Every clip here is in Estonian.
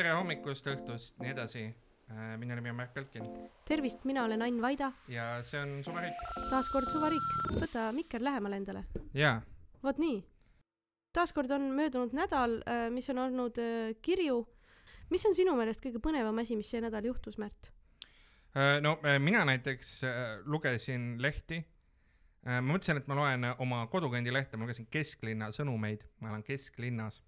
tere hommikust, õhtust, nii edasi. minu nimi on Märt Belkin tervist, mina olen Ain Vaida, ja see on Suvariik. taas kord Suvariik. võta mikker lähemale endale. jaa, vot nii. taas kord on möödunud nädal, mis on olnud äh, kirju. mis on sinu meelest kõige põnevam asi, mis see nädal juhtus, Märt? no äh, mina näiteks äh, lugesin lehti. ma mõtlesin, et ma loen äh, oma kodukandi lehte, ma lugesin Kesklinna sõnumeid, ma elan kesklinnas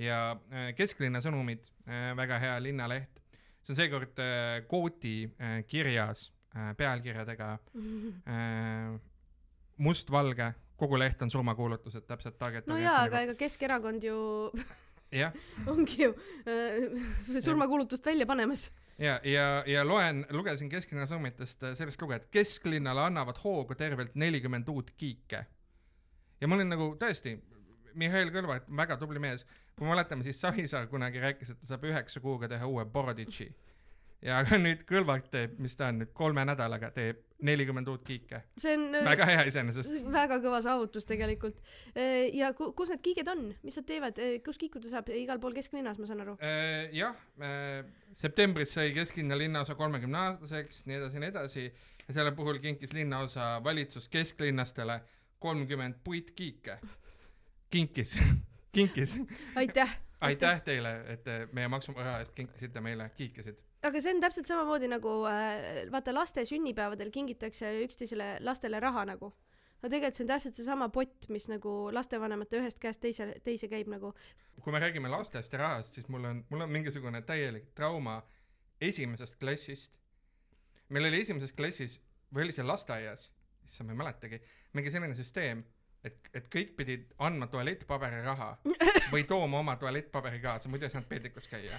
ja äh, Kesklinna sõnumid, väga hea linnaleht. see on seekord äh, kooti äh, kirjas äh, pealkirjadega äh, mustvalge, kogu leht on surmakuulutused, täpselt target no jaa, aga ega Keskerakond ju ongi ju äh, surmakuulutust välja panemas. ja, ja, ja loen, lugesin Kesklinna sõnumitest äh, sellist lugu, et kesklinnale annavad hoogu tervelt nelikümmend uut kiike. ja ma olin nagu tõesti, Mihhail Kõlvart, väga tubli mees, kui me mäletame, siis Savisaar kunagi rääkis, et ta saab üheksa kuuga teha uue Boroditši. ja nüüd Kõlvart teeb, mis ta on nüüd, kolme nädalaga teeb nelikümmend uut kiike. see on äh, väga hea iseenesest. väga kõva saavutus tegelikult. ja ku, kus need kiiged on, mis nad teevad, kus kiikuda saab, igal pool kesklinnas, ma saan aru. jah, septembris sai kesklinna linnaosa kolmekümne aastaseks, nii edasi, nii edasi ja selle puhul kinkis linnaosa valitsus kesklinnastele kolmkümmend puitkiike. kinkis, kinkis. aitäh. aitäh teile, et meie maksuraha eest kinkisite meile kiikesid. aga see on täpselt samamoodi nagu äh, vaata laste sünnipäevadel kingitakse üksteisele lastele raha nagu no tegelikult see on täpselt seesama pott mis nagu lastevanemate ühest käest teise teise käib nagu kui me räägime lastest ja rahast, siis mul on, mul on mingisugune täielik trauma esimesest klassist. meil oli esimeses klassis või oli see lasteaias, issand, ma ei mäletagi, mingi selline süsteem, et, et kõik pidid andma tualettpaberi raha või tooma oma tualettpaberi kaasa, muidu ei saanud peedikus käia.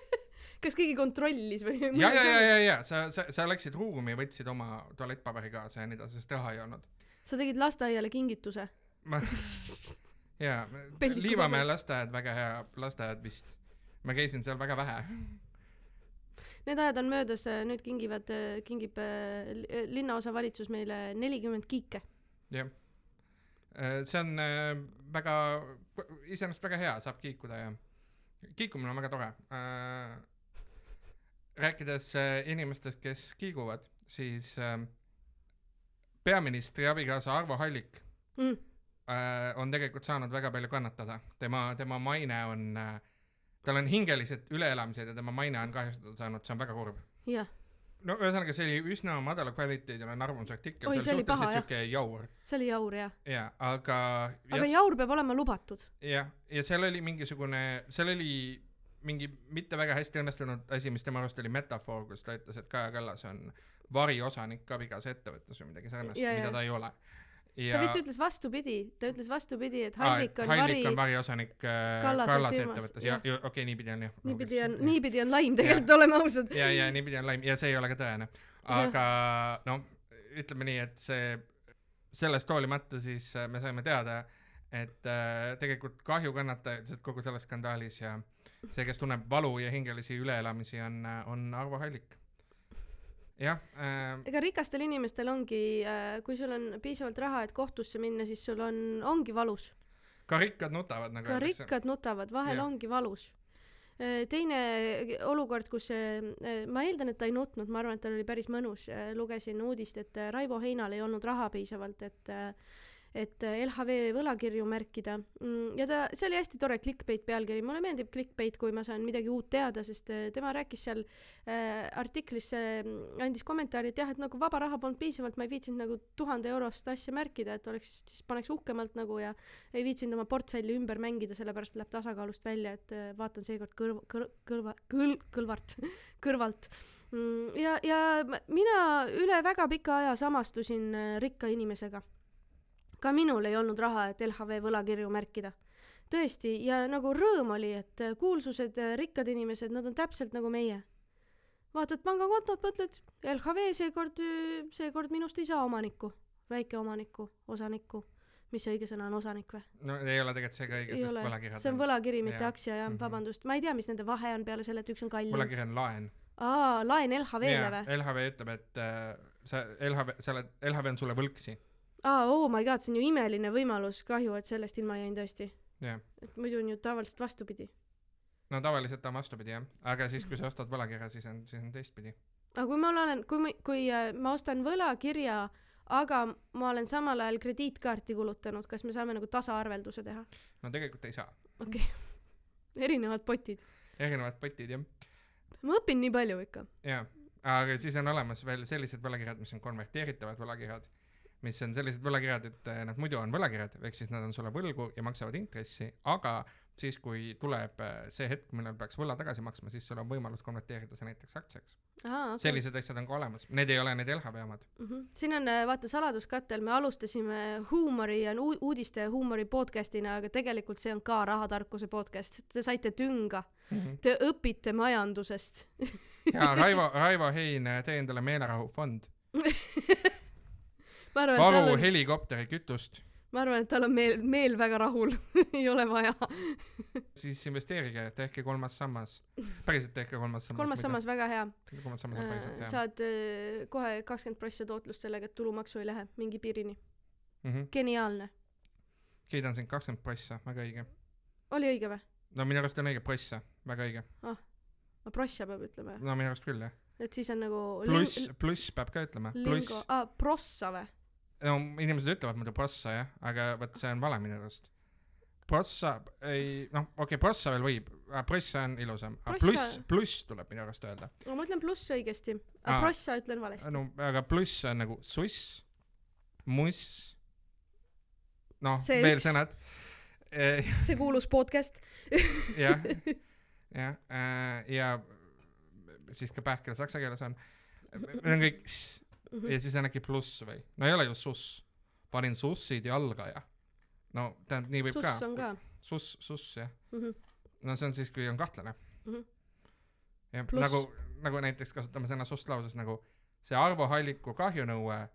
kas keegi kontrollis või ja, ja, ja, ja, ja sa, sa, sa läksid ruumi, võtsid oma tualettpaberi kaasa ja nii edasi, sest raha ei olnud. sa tegid lasteaiale kingituse ma, jaa, Liivamäe lasteaed, väga hea lasteaed vist. ma käisin seal väga vähe. need ajad on möödas nüüd kingivad kingib äh, li- linnaosavalitsus meile nelikümmend kiike jah. See on äh, väga, iseenesest väga hea, saab kiikuda ja kiikumine on väga tore. rääkides äh, inimestest, kes kiiguvad, siis äh, peaministri abikaasa Arvo Hallik mm.. äh, on tegelikult saanud väga palju kannatada. tema, tema maine on äh,, tal on hingelised üleelamised ja tema maine on kahjustada saanud, see on väga kurb. jah, no ühesõnaga, see oli üsna madala kvaliteediline arvamusartikkel, Oi, see oli paha, siuke jaur. see oli jaur jah. jaa, aga aga jaur peab olema lubatud. jah, ja seal oli mingisugune, seal oli mingi mitte väga hästi õnnestunud asi, mis tema arust oli metafoor, kus ta ütles, et Kaja Kallas on variosanik abikaasa ettevõttes või midagi sarnast, Ja, ja. mida ta ei ole. Ta vist ütles vastupidi, ta ütles vastupidi, et Hallik on Hallik vari on, variosanik äh, Kallase Kallase ettevõttes, jah, okei okay,, niipidi on jah. niipidi on, niipidi on laim tegelikult, oleme ausad. ja, ja niipidi on laim ja see ei ole ka tõene. aga noh, ütleme nii, et see, sellest hoolimata siis äh, me saime teada, et äh, tegelikult kahjukannatajad kogu selles skandaalis ja see, kes tunneb valu ja hingelisi üleelamisi, on, on Arvo Hallik. Jah äh,, ega rikastel inimestel ongi, kui sul on piisavalt raha, et kohtusse minna, siis sul on, ongi valus. ka rikkad nutavad nagu ka rikkad nutavad, vahel Jah. ongi valus. teine olukord, kus äh, ma eeldan, et ta ei nutnud, ma arvan, et tal oli päris mõnus, lugesin uudist, et äh, Raivo Heinal ei olnud raha piisavalt, et äh, et äh, LHV võlakirju märkida Mm, ja ta, see oli hästi tore clickbait pealkiri, mulle meeldib clickbait, kui ma saan midagi uut teada, sest äh, tema rääkis seal äh, artiklis äh,, andis kommentaari, et jah, et nagu vaba raha polnud piisavalt, ma ei viitsinud nagu tuhande eurost asja märkida, et oleks, siis paneks uhkemalt nagu ja ei viitsinud oma portfelli ümber mängida, sellepärast läheb tasakaalust välja, et äh, vaatan seekord kõrv-, kõr-, kõrva, kõl-, kõlvart, kõrvalt. ja, ja m- mina üle väga pika aja samastusin äh, rikka inimesega. Ka minul ei olnud raha, et LHV võlakirju märkida. tõesti, ja nagu rõõm oli, et kuulsused, rikkad inimesed, nad on täpselt nagu meie. vaatad pangakontot, mõtled LHV seekord, seekord minust ei saa omanikku, väikeomanikku, osanikku mis see õige sõna on, osanik või? no ei ole tegelikult see ka õige, sest võlakirjad see on võlakiri, mitte aktsia jah mm, -hmm. vabandust, ma ei tea, mis nende vahe on peale selle, et üks on kallim. võlakiri on laen. aa, laen LHV-le või? LHV ütleb, et äh, sa LHV, sa oled, LHV on sulle võlksi. aa, oh my god, see on ju imeline võimalus, kahju, et sellest ilma jäin tõesti. jah, et muidu on ju tavaliselt vastupidi. no tavaliselt on vastupidi jah, aga siis, kui sa ostad võlakirja, siis on, siis on teistpidi. aga kui ma olen, kui ma, kui äh, ma ostan võlakirja, aga ma olen samal ajal krediitkaarti kulutanud, kas me saame nagu tasaarvelduse teha? no tegelikult ei saa, erinevad potid. erinevad potid jah, ma õpin nii palju ikka. jaa, aga siis on olemas veel sellised võlakirjad, mis on konverteeritavad võlakirjad, mis on sellised võlakirjad, et eh, nad muidu on võlakirjad, ehk siis nad on sulle võlgu ja maksavad intressi, aga siis, kui tuleb eh, see hetk, millal peaks võla tagasi maksma, siis sul on võimalus konverteerida see näiteks aktsiaks okei. sellised asjad on ka olemas, need ei ole need LHV omad. Mhm. siin on äh, vaata saladuskattel, me alustasime huumori ja uu- uudiste huumori podcast'ina, aga tegelikult see on ka rahatarkuse podcast. Te saite tünga, te õpite majandusest. ja Raivo, Raivo Hein, tee endale meelerahufond, ma arvan, et tal varu on, helikopteri kütust, ma arvan, et tal on meel, meel väga rahul, ei ole vaja. siis investeerige, tehke kolmas sammas, päriselt tehke kolmas sammas. kolmas sammas, väga hea. kolmas sammas on päriselt hea saad äh, kohe kakskümmend prossa tootlust sellega, et tulumaksu ei lähe mingi piirini. mm. -hmm. geniaalne. kiidan sind kakskümmend prossa, väga õige. oli õige või? no minu arust on õige prossa, väga õige. ma prossa peab ütlema, no minu arust küll jah. et siis on nagu pluss, pluss peab ka ütlema, lingo, aa, prossa või? No inimesed ütlevad muidu prossa jah, aga vot see on vale minu arust. prossa ei, noh, okei okay,, prossa veel võib, prossa on ilusam, pluss, pluss tuleb minu arust öelda. ma ütlen pluss õigesti, aga prossa ütlen valesti. no aga pluss on nagu suss, muss, noh, veel üks. sõnad. see kuulus podcast. jah, jah, ja siis ka pähkel saksa keeles on, need on kõik s ja siis on äkki pluss või, no ei ole ju suss, panin sussid jalga ja no tähendab, nii võib suss ka on ka. suss, suss jah, Mhm. no see on siis, kui on kahtlane Mhm. jah, Pluss- nagu, nagu näiteks kasutame sõna suss lauses nagu see Arvo Halliku kahjunõue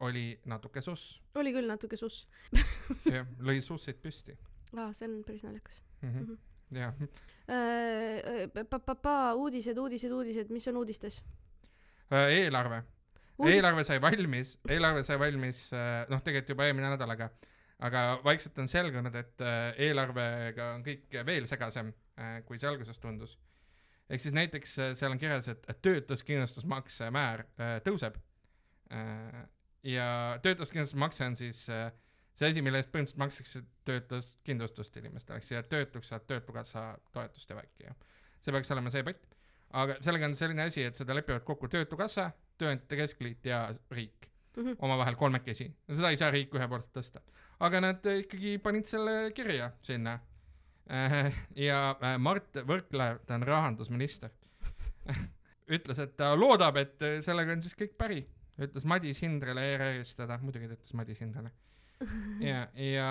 oli natuke suss, oli küll natuke suss. jah, lõi sussid püsti aa, see on päris naljakas. mm. Mhm. -hmm. jah, Pa-pa-pa, uudised, uudised, uudised, mis on uudistes? eelarve eelarve sai valmis, eelarve sai valmis, noh, tegelikult juba eelmine nädal, aga, aga vaikselt on selgunud, et äh, eelarvega on kõik veel segasem, kui see alguses tundus. ehk siis näiteks äh, seal on kirjas, et et töötuskindlustusmakse määr äh, tõuseb. ja töötuskindlustusmakse on siis äh, see asi, mille eest põhimõtteliselt makstakse töötuskindlustust inimestele, ehk siis töötuks saad Töötukassa toetust ja värki ja see peaks olema see pott. aga sellega on selline asi, et seda lepivad kokku Töötukassa, Tööandjate Keskliit ja riik Mhm. omavahel kolmekesi. no seda ei saa riik ühepoolselt tõsta. aga nad äh, ikkagi panid selle kirja sinna. ja äh, Mart Võrklaev, ta on rahandusminister, ütles, et ta loodab, et sellega on siis kõik päri. ütles Madis Hindrele ERR-ist teda, muidugi ta ütles Madis Hindrale. ja, ja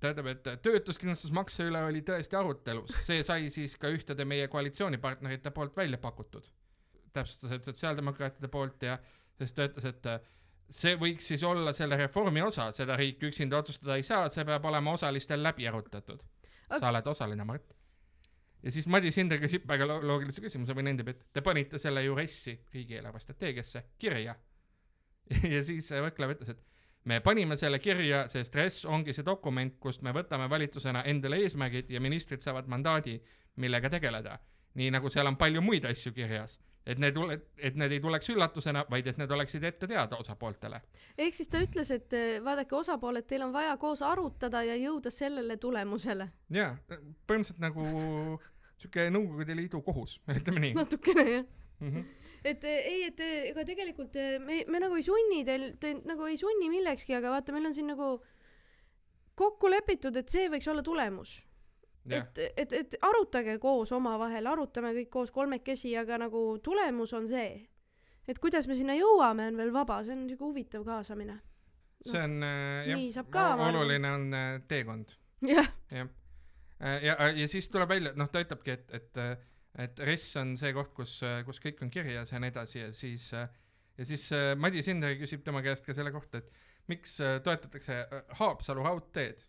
ta ütleb, et töötuskindlustusmakse üle oli tõesti arutelus, see sai siis ka ühtede meie koalitsioonipartnerite poolt välja pakutud. täpsustas, et sotsiaaldemokraatide poolt ja sest ta ütles, et äh, see võiks siis olla selle reformi osa, seda riik üksinda otsustada ei saa, see peab olema osalistel läbi arutatud. Aga- sa oled osaline, Mart. ja siis Madis Hinder küsib väga lo- loogilise küsimuse või nendib, et te panite selle ju RES-i riigieelarve strateegiasse kirja. ja siis Võrklaev ütles, et me panime selle kirja, sest RES ongi see dokument, kust me võtame valitsusena endale eesmärgid ja ministrid saavad mandaadi, millega tegeleda. nii nagu seal on palju muid asju kirjas, et need, et need ei tuleks üllatusena, vaid et need oleksid ette teada osapooltele. ehk siis ta ütles, et eh, vaadake, osapooled, teil on vaja koos arutada ja jõuda sellele tulemusele. jaa, põhimõtteliselt nagu sihuke Nõukogude Liidu kohus, ütleme nii natukene jah. mm. -hmm. et eh, ei, et ega tegelikult eh, me, me nagu ei sunni teil, te nagu ei sunni millekski, aga vaata, meil on siin nagu kokku lepitud, et see võiks olla tulemus. et, et, et arutage koos omavahel, arutame kõik koos kolmekesi, aga nagu tulemus on see. et kuidas me sinna jõuame, on veel vaba, see on siuke huvitav kaasamine. see on äh, jah oluline on äh, teekond. Jah, jah, ja, ja siis tuleb välja, noh, ta ütlebki, et, et, et RES on see koht, kus, kus kõik on kirjas ja nii edasi ja siis, ja siis äh, Madis Hinder küsib tema käest ka selle kohta, et miks äh, toetatakse äh, Haapsalu raudteed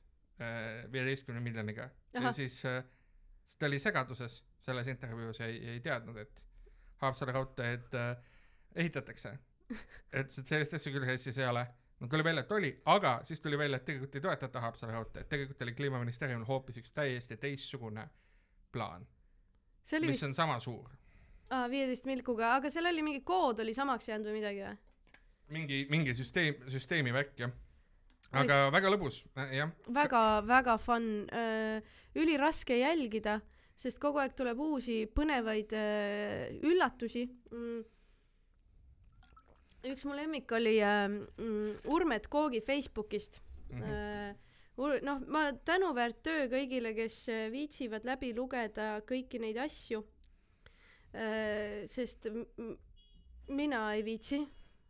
viieteistkümne miljoniga ja siis, siis ta oli segaduses selles intervjuus ja ei, ei teadnud, et Haapsalu raudteed äh, ehitatakse. et sellist asja küll Eestis ei ole no tuli välja, et oli, aga siis tuli välja, et tegelikult ei toetata Haapsalu raudteed, tegelikult oli kliimaministeeriumil hoopis üks täiesti teistsugune plaan, mis vist on sama suur. aa viieteist milkuga aga seal oli mingi kood oli samaks jäänud või midagi või mingi, mingi süsteem, süsteemi värk jah. Aga väga lõbus, jah. väga väga fun. Äh, üliraske jälgida sest kogu aeg tuleb uusi põnevaid äh, üllatusi. Mm. üks mu lemmik oli äh, mm, Urmet Koogi Facebookist. Äh, Ur- noh ma tänuväärt töö kõigile kes äh, viitsivad läbi lugeda kõiki neid asju. Äh, sest mina ei viitsi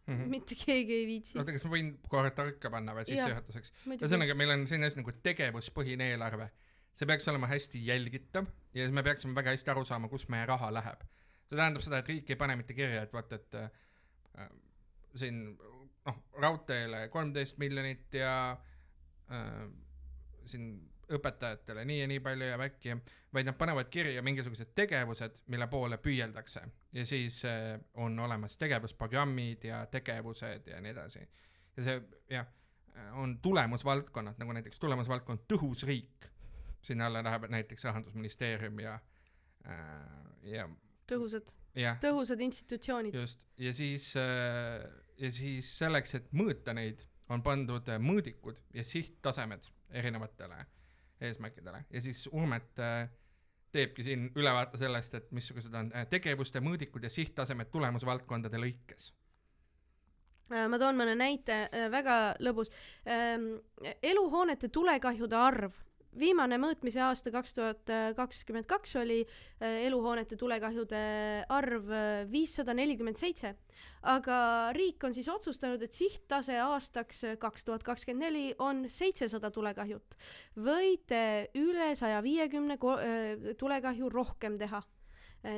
Mhm. mitte keegi ei viitsi oota, kas ma võin korra tarka panna või sissejuhatuseks? ühesõnaga, meil on selline asi nagu tegevuspõhine eelarve. see peaks olema hästi jälgitav ja siis me peaksime väga hästi aru saama, kus meie raha läheb. see tähendab seda, et riik ei pane mitte kirja, et vaata, et äh, siin noh, raudteele kolmteist miljonit ja äh, siin õpetajatele nii ja nii palju ja värki, vaid nad panevad kirja mingisugused tegevused, mille poole püüeldakse. Ja siis äh, on olemas tegevusprogrammid ja tegevused ja nii edasi. ja see jah, on tulemusvaldkonnad nagu näiteks tulemusvaldkond tõhus riik, sinna alla läheb näiteks rahandusministeerium ja äh, ja tõhusad. Jah, tõhusad institutsioonid. Just. Ja siis äh, ja siis selleks, et mõõta neid, on pandud mõõdikud ja sihttasemed erinevatele eesmärkidele. Ja siis Urmet äh, teebki siin ülevaate sellest, et missugused on äh, tegevuste mõõdikud ja sihttasemed tulemusvaldkondade lõikes. Äh, ma toon mõne näite, väga lõbus. eluhoonete tulekahjude arv, viimane mõõtmise aasta kaks tuhat kakskümmend kaks oli äh, eluhoonete tulekahjude arv viissada nelikümmend seitse, aga riik on siis otsustanud, et sihttase aastaks kaks tuhat kakskümmend neli on seitsesada tulekahjut. võite üle saja viiekümne tulekahju rohkem teha,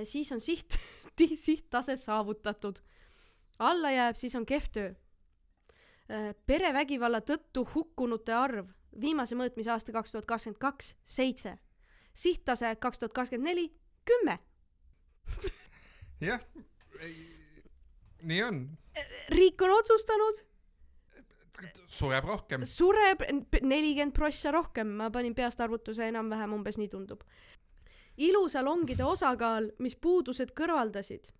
siis on siht, sihttase saavutatud alla jääb, siis on kehv töö. perevägivalla tõttu hukkunute arv viimase mõõtmise aasta kaks tuhat kakskümmend kaks, seitse. sihttase kaks tuhat kakskümmend neli, kümme. jah, nii on, riik on otsustanud, sureb rohkem. sureb nelikümmend prossa rohkem, ma panin peast arvutuse enam-vähem umbes nii tundub. ilusalongide osakaal, mis puudused kõrvaldasid,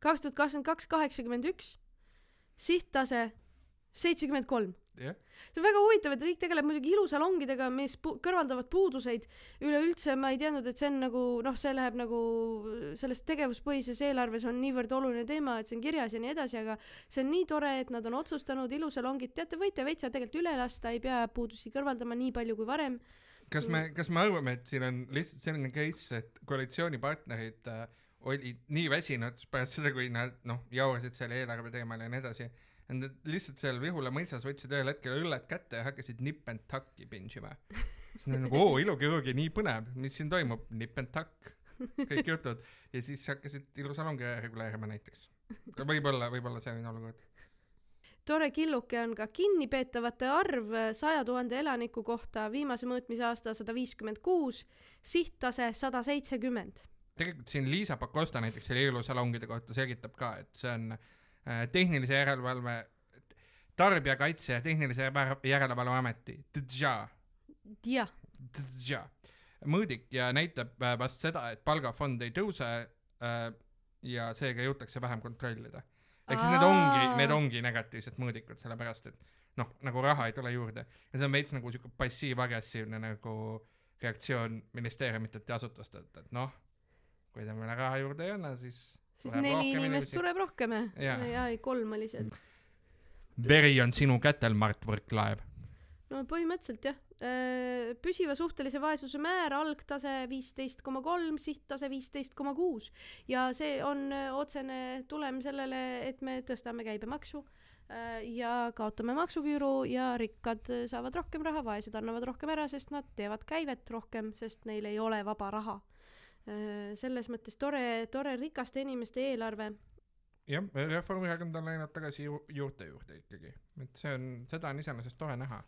kaks tuhat kakskümmend kaks, kaheksakümmend üks, sihttase seitsekümmend kolm jah, see on väga huvitav, et riik tegeleb muidugi ilusalongidega, mis pu- kõrvaldavad puuduseid. üleüldse ma ei teadnud, et see on nagu noh, see läheb nagu selles tegevuspõhises eelarves on niivõrd oluline teema, et see on kirjas ja nii edasi, aga see on nii tore, et nad on otsustanud ilusalongid, teate, võite veitsa tegelikult üle lasta, ei pea puudusi kõrvaldama nii palju kui varem. kas me, kas me arvame, et siin on lihtsalt selline case, et koalitsioonipartnerid äh, olid nii väsinud pärast seda, kui nad noh, jaurasid selle eelarve teemal ja nii edasi, nad lihtsalt seal Vihula mõisas võtsid ühel hetkel õlled kätte ja hakkasid nip and tuck'i binge ima. siis nad nagu oo, ilukirurgi nii põnev, mis siin toimub, nip and tuck, kõik jutud ja siis hakkasid ilusalongi reguleerima näiteks. võib-olla, võib-olla selline olukord. tore killuke on ka kinnipeetavate arv saja tuhande elaniku kohta viimase mõõtmise aasta sada viiskümmend kuus, sihttase sada seitsekümmend tegelikult siin Liisa Pakosta näiteks selle ilusalongide kohta selgitab ka, et see on äh, tehnilise järelevalve, tarbijakaitse ja tehnilise Järele- järelevalve ameti, mõõdik ja näitab äh, vast seda, et palgafond ei tõuse äh, ja seega jõutakse vähem kontrollida. ehk siis need ongi, need ongi negatiivsed mõõdikud, sellepärast et noh, nagu raha ei tule juurde. Ja see on veits nagu siuke passiiv-agressiivne nagu reaktsioon ministeeriumitelt ja asutustelt, et noh, kui te meile raha juurde ei anna, siis siis neli inimest inimesi. sureb rohkem? Jaa. jaa ei kolm oli seal veri on sinu kätel, Mart Võrklaev. no põhimõtteliselt jah püsiva suhtelise vaesuse määr algtase viisteist koma kolm sihttase viisteist koma kuus ja see on öö, otsene tulem sellele et me tõstame käibemaksu öö, ja kaotame maksuküüru ja rikkad saavad rohkem raha vaesed annavad rohkem ära sest nad teevad käivet rohkem sest neil ei ole vaba raha selles mõttes tore tore rikaste inimeste eelarve jah, Reformierakond on läinud tagasi ju juurte juurde ikkagi, et see on, seda on iseenesest tore näha.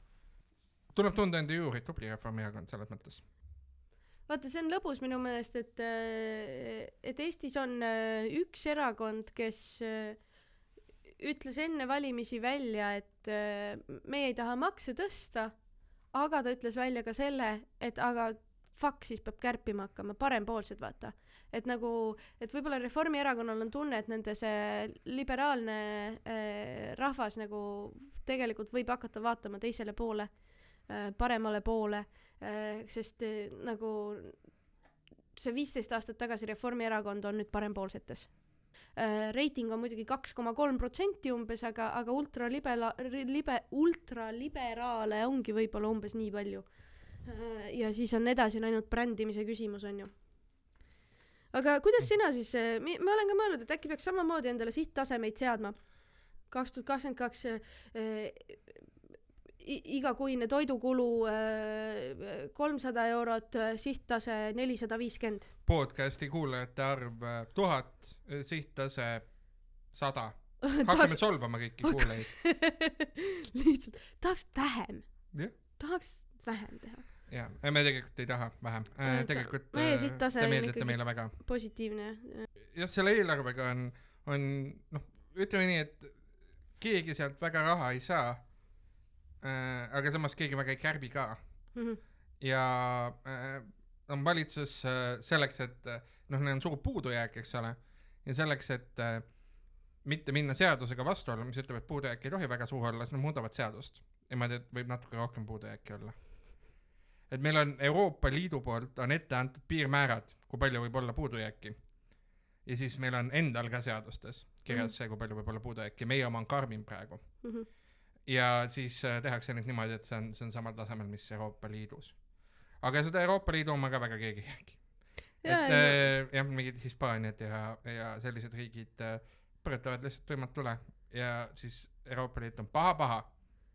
tuleb tunda enda juuri, tubli Reformierakond selles mõttes. vaata, see on lõbus minu meelest, et, et Eestis on äh, üks erakond, kes äh, ütles enne valimisi välja, et äh, meie ei taha makse tõsta, aga ta ütles välja ka selle, et aga fuck siis peab kärpima hakkama parempoolsed vaata et nagu et võib-olla Reformierakonnal on tunne et nende see liberaalne äh, rahvas nagu tegelikult võib hakata vaatama teisele poole äh, paremale poole äh, sest äh, nagu see viisteist aastat tagasi Reformierakond on nüüd parempoolsetes äh, reiting on muidugi kaks koma kolm protsenti umbes, aga, aga ultralibera-, libe, ultraliberaale ongi võib-olla umbes nii palju. Äh, ja siis on edasi on ainult brändimise küsimus, on ju. aga kuidas sina siis, äh, ma olen ka mõelnud, et äkki peaks samamoodi endale sihttasemeid seadma. kaks tuhat kakskümmend kaks igakuine toidukulu äh, kolmsada eurot, äh, sihttase nelisada viiskümmend. podcasti kuulajate arv äh, tuhat, sihttase sada. hakkame solvama kõiki kuulajaid lihtsalt tahaks vähem tahaks vähem teha. Jaa, me tegelikult ei taha vähem äh,. tegelikult meie sihttase on ikkagi meile väga positiivne. jah, selle eelarvega on, on noh, ütleme nii, et keegi sealt väga raha ei saa äh,. aga samas keegi väga ei kärbi ka mm. -hmm. ja äh, on valitsus äh, selleks, et äh, noh, neil on suur puudujääk, eks ole, ja selleks, et äh, mitte minna seadusega vastuollu, mis ütleb, et puudujääk ei tohi väga suur olla, siis nad muudavad seadust. niimoodi, et võib natuke rohkem puudujääki olla. Et meil on Euroopa Liidu poolt on ette antud piirmäärad, kui palju võib olla puudujääki. ja siis meil on endal ka seadustes kirjas mm -hmm. see, kui palju võib olla puudujääki, meie oma on karmim praegu mm. -hmm ja siis äh, tehakse nüüd niimoodi, et see on, see on samal tasemel, mis Euroopa Liidus. aga seda Euroopa Liidu oma ka väga keegi ei järgi. et äh, jah, mingid Hispaaniad ja, ja sellised riigid äh, põrutavad lihtsalt tuimalt tule ja siis Euroopa Liit on paha-paha,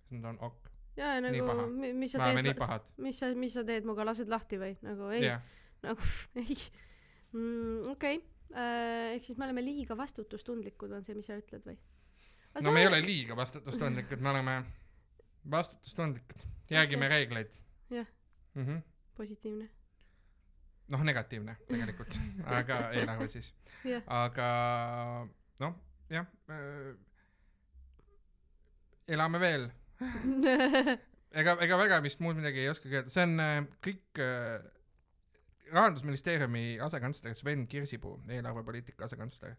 siis nad on ok. Ja nagu, mis sa teed, mis sa, mis sa teed minuga, lased lahti või? Nagu ei, nagu ei. Mm,, okei. Okay. äh,, ehk siis me oleme liiga vastutustundlikud, on see, mis sa ütled või? no me ei ole liiga vastutustundlikud, me oleme vastutustundlikud, järgime reegleid. jah. Mm -hmm., positiivne. noh, negatiivne tegelikult. Aga eelarve siis. Yeah.. aga noh, jah äh,, elame veel ega, ega väga vist muud midagi ei oskagi öelda, see on äh, kõik äh, rahandusministeeriumi asekantsler Sven Kirsipuu, eelarvepoliitika asekantsler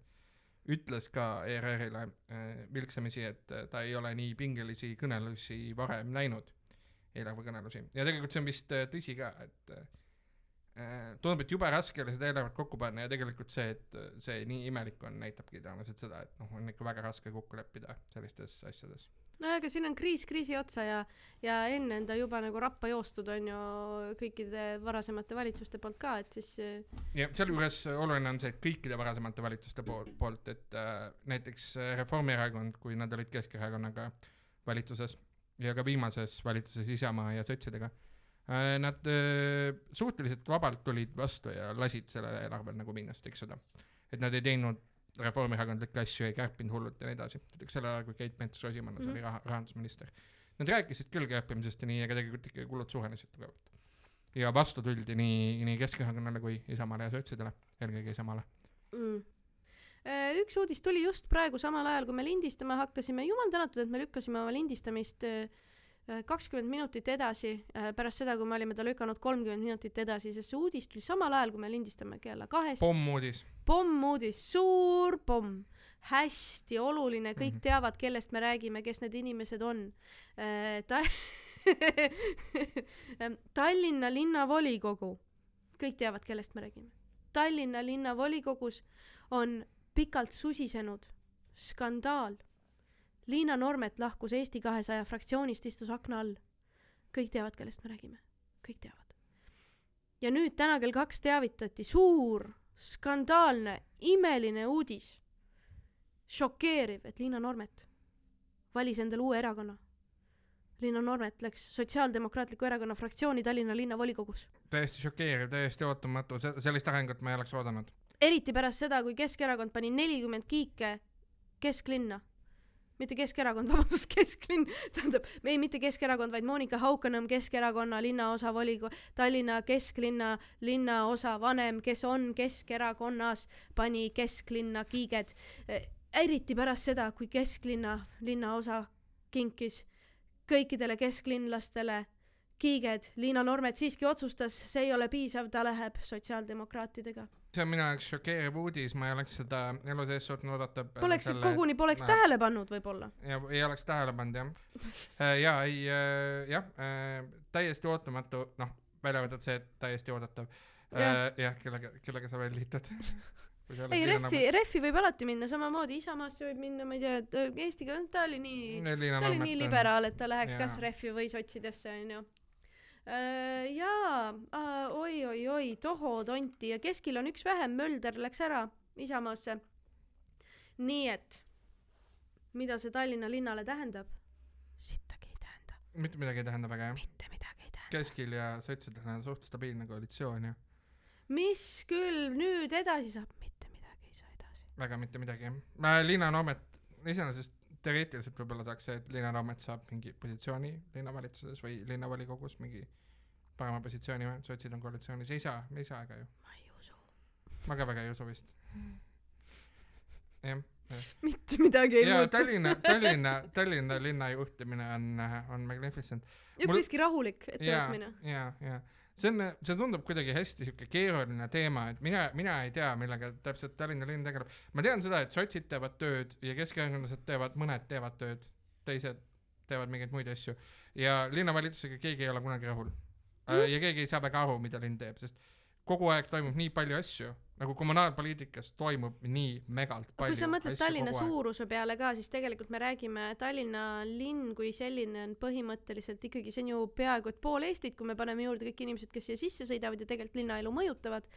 ütles ka ERR-ile äh, vilksamisi, et äh, ta ei ole nii pingelisi kõnelusi varem näinud, eelarvekõnelusi, ja tegelikult see on vist äh, tõsi ka, et äh, tundub, et jube raske oli seda eelarvet kokku panna ja tegelikult see, et äh, see nii imelik on, näitabki tõenäoliselt seda, et noh, on ikka väga raske kokku leppida sellistes asjades no aga siin on kriis kriisi otsa ja, ja enne on ta juba nagu rappa joostud, on ju, kõikide varasemate valitsuste poolt ka, et siis. jah, sealjuures oluline on see, et kõikide varasemate valitsuste pool, poolt, et äh, näiteks Reformierakond, kui nad olid Keskerakonnaga valitsuses ja ka viimases valitsuses Isamaa ja sotsidega äh,, nad äh, suhteliselt vabalt tulid vastu ja lasid sellel eelarvel nagu miinust tiksuda. et nad ei teinud reformierakondlikke asju ei kärpinud hullult ja nii edasi. näiteks sel ajal, kui Keit Pentus-Rosimannus mm -hmm. oli raha, rahandusminister. Nad rääkisid küll kärpimisest ja nii, aga tegelikult ikkagi kulud suurenesid tugevalt. ja vastu tuldi nii, nii Keskerakonnale kui Isamaale ja sotsidele, eelkõige Isamaale mm äh, üks uudis tuli just praegu samal ajal, kui me lindistama hakkasime, jumal tänatud, et me lükkasime oma lindistamist Äh, kakskümmend minutit edasi, äh, pärast seda, kui me olime ta lükanud kolmkümmend minutit edasi, sest see uudis tuli samal ajal, kui me lindistame kella kahest. pommuudis. pommuudis, suur pomm, hästi oluline, kõik mm -hmm. teavad, kellest me räägime, kes need inimesed on. Äh, ta- Tallinna linnavolikogu, kõik teavad, kellest me räägime. Tallinna linnavolikogus on pikalt susisenud skandaal Liina Normet lahkus Eesti kahesaja fraktsioonist, istus akna all. kõik teavad, kellest me räägime, kõik teavad. ja nüüd täna kell kaks teavitati suur, skandaalne, imeline uudis. šokeeriv, et Liina Normet valis endale uue erakonna. Liina Normet läks Sotsiaaldemokraatliku Erakonna fraktsiooni Tallinna linnavolikogus. täiesti šokeeriv, täiesti ootamatu, sellist arengut ma ei oleks oodanud. eriti pärast seda, kui Keskerakond pani nelikümmend kiike kesklinna mitte Keskerakond, vabandust, kesklinn, tähendab, ei mitte Keskerakond, vaid Monika Haukanõmm, Keskerakonna linnaosa volikogu, Tallinna kesklinna linnaosa vanem, kes on Keskerakonnas, pani kesklinna kiiged. eriti pärast seda, kui kesklinna linnaosa kinkis kõikidele kesklinlastele kiiged. Liina Normet siiski otsustas see ei ole piisav ta läheb sotsiaaldemokraatidega. See on minu jaoks šokeeriv uudis ma ei oleks seda elu sees suutnud oodata poleks selle... koguni poleks no. tähele pannud võib-olla. Ja ei oleks tähele pannud jah. Äh, ja ei äh, jah äh, täiesti ootamatu noh välja arvatud see et täiesti oodatav. Jah. ja, kellega kellega sa veel liitud? Ei Refi Refi võib alati minna samamoodi, Isamaasse võib minna, ma ei tea, et äh, Eestiga, ta oli nii, ta oli nii liberaal, et ta läheks jaa. kas Refi või sotsidesse onju. äh,. Jaa äh,, oi-oi-oi, tohoo tonti ja keskil on üks vähem, Mölder läks ära Isamaasse. nii et, mida see Tallinna linnale tähendab? sittagi ei tähenda. mitte midagi ei tähenda väga jah? mitte midagi ei tähenda. keskil ja sotsidel on suht stabiilne koalitsioon ju mis küll nüüd edasi saab, väga mitte midagi jah. Liina Noomet, iseenesest teoreetiliselt võib-olla saaks see, et Liina Noomet saab mingi positsiooni linnavalitsuses või linnavolikogus mingi parema positsiooni, sotsid on koalitsioonis, ei saa, ei saa ega ju. ma ei usu. ma ka väga ei usu vist. jah. mitte midagi ei muutu. Tallinna, Tallinna, Tallinna linna juhtimine on, on magnificent. üpriski Mul... rahulik ettevõtmine. ja, ja, ja see on, see tundub kuidagi hästi sihuke keeruline teema, et mina, mina ei tea, millega täpselt Tallinna linn tegeleb. ma tean seda, et sotsid teevad tööd ja keskerakondlased teevad, mõned teevad tööd, teised teevad mingeid muid asju. Ja linnavalitsusega keegi ei ole kunagi rahul. Mm.. ja keegi ei saa väga aru, mida linn teeb, sest kogu aeg toimub nii palju asju nagu kommunaalpoliitikas toimub nii megalt palju kui sa mõtled Tallinna suuruse peale ka, siis tegelikult me räägime Tallinna linn kui selline on põhimõtteliselt ikkagi, see on ju peaaegu et pool Eestit, kui me paneme juurde kõik inimesed, kes siia sisse sõidavad ja tegelikult linnaelu mõjutavad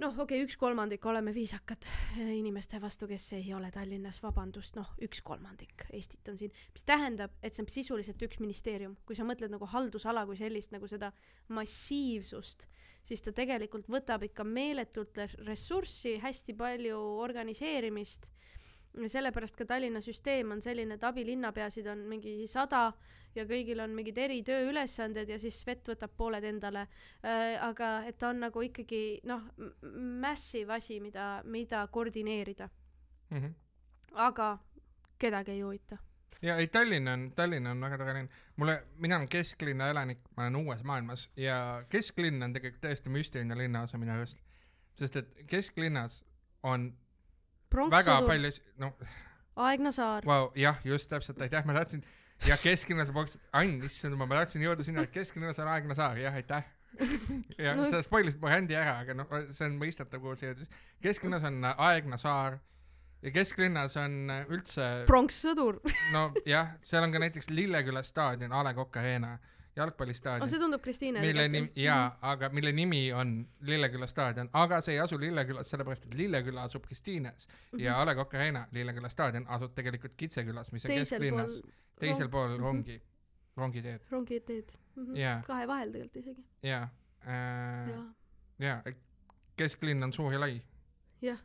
noh, okei okay,, üks kolmandik, oleme viisakad inimeste vastu, kes ei ole Tallinnas, vabandust, noh, üks kolmandik Eestit on siin, mis tähendab, et see on sisuliselt üks ministeerium, kui sa mõtled nagu haldusala kui sellist, nagu seda massiivsust, siis ta tegelikult võtab ikka meeletult ressurssi, hästi palju organiseerimist. Sellepärast ka Tallinna süsteem on selline, et abilinnapeasid on mingi sada ja kõigil on mingid eritööülesanded ja siis Svet võtab pooled endale äh,. aga et ta on nagu ikkagi noh, massive asi, mida, mida koordineerida mm. -hmm. aga kedagi ei huvita ja ei, Tallinn on, Tallinn on väga tore linn. mulle, mina olen kesklinna elanik, ma olen uues maailmas ja kesklinn on tegelikult täiesti müstiline linnaosa minu arust. sest et kesklinnas on väga palju, no. Aegna saar wow,. jah, just täpselt, aitäh, ma tahtsin, jah, kesklinnas poleks, Ann, issand, ma tahtsin jõuda sinna, et kesklinnas on Aegna saar, jah, aitäh ja no. sa spoilisid mu händi ära, aga noh, see on mõistetav, kuhu see jõudis. kesklinnas on Aegna saar ja kesklinnas on üldse. pronkssõdur nojah, seal on ka näiteks Lilleküla staadion, A Le Coq Arena jalgpallistaadion oh,. see tundub Kristiine. mille nimi, jaa, aga mille nimi on Lilleküla staadion, aga see ei asu Lillekülas, sellepärast et Lilleküla asub Kristiines mm -hmm. ja A Le Coq Arena, Lilleküla staadion asub tegelikult Kitsekülas, mis on teisel kesklinnas, teisel pool mhm. rongi mm, -hmm. rongiteed. rongiteed mm. -hmm. Yeah. kahe vahel tegelikult isegi. jaa äh,, jaa, kesklinn on suur ja lai. jah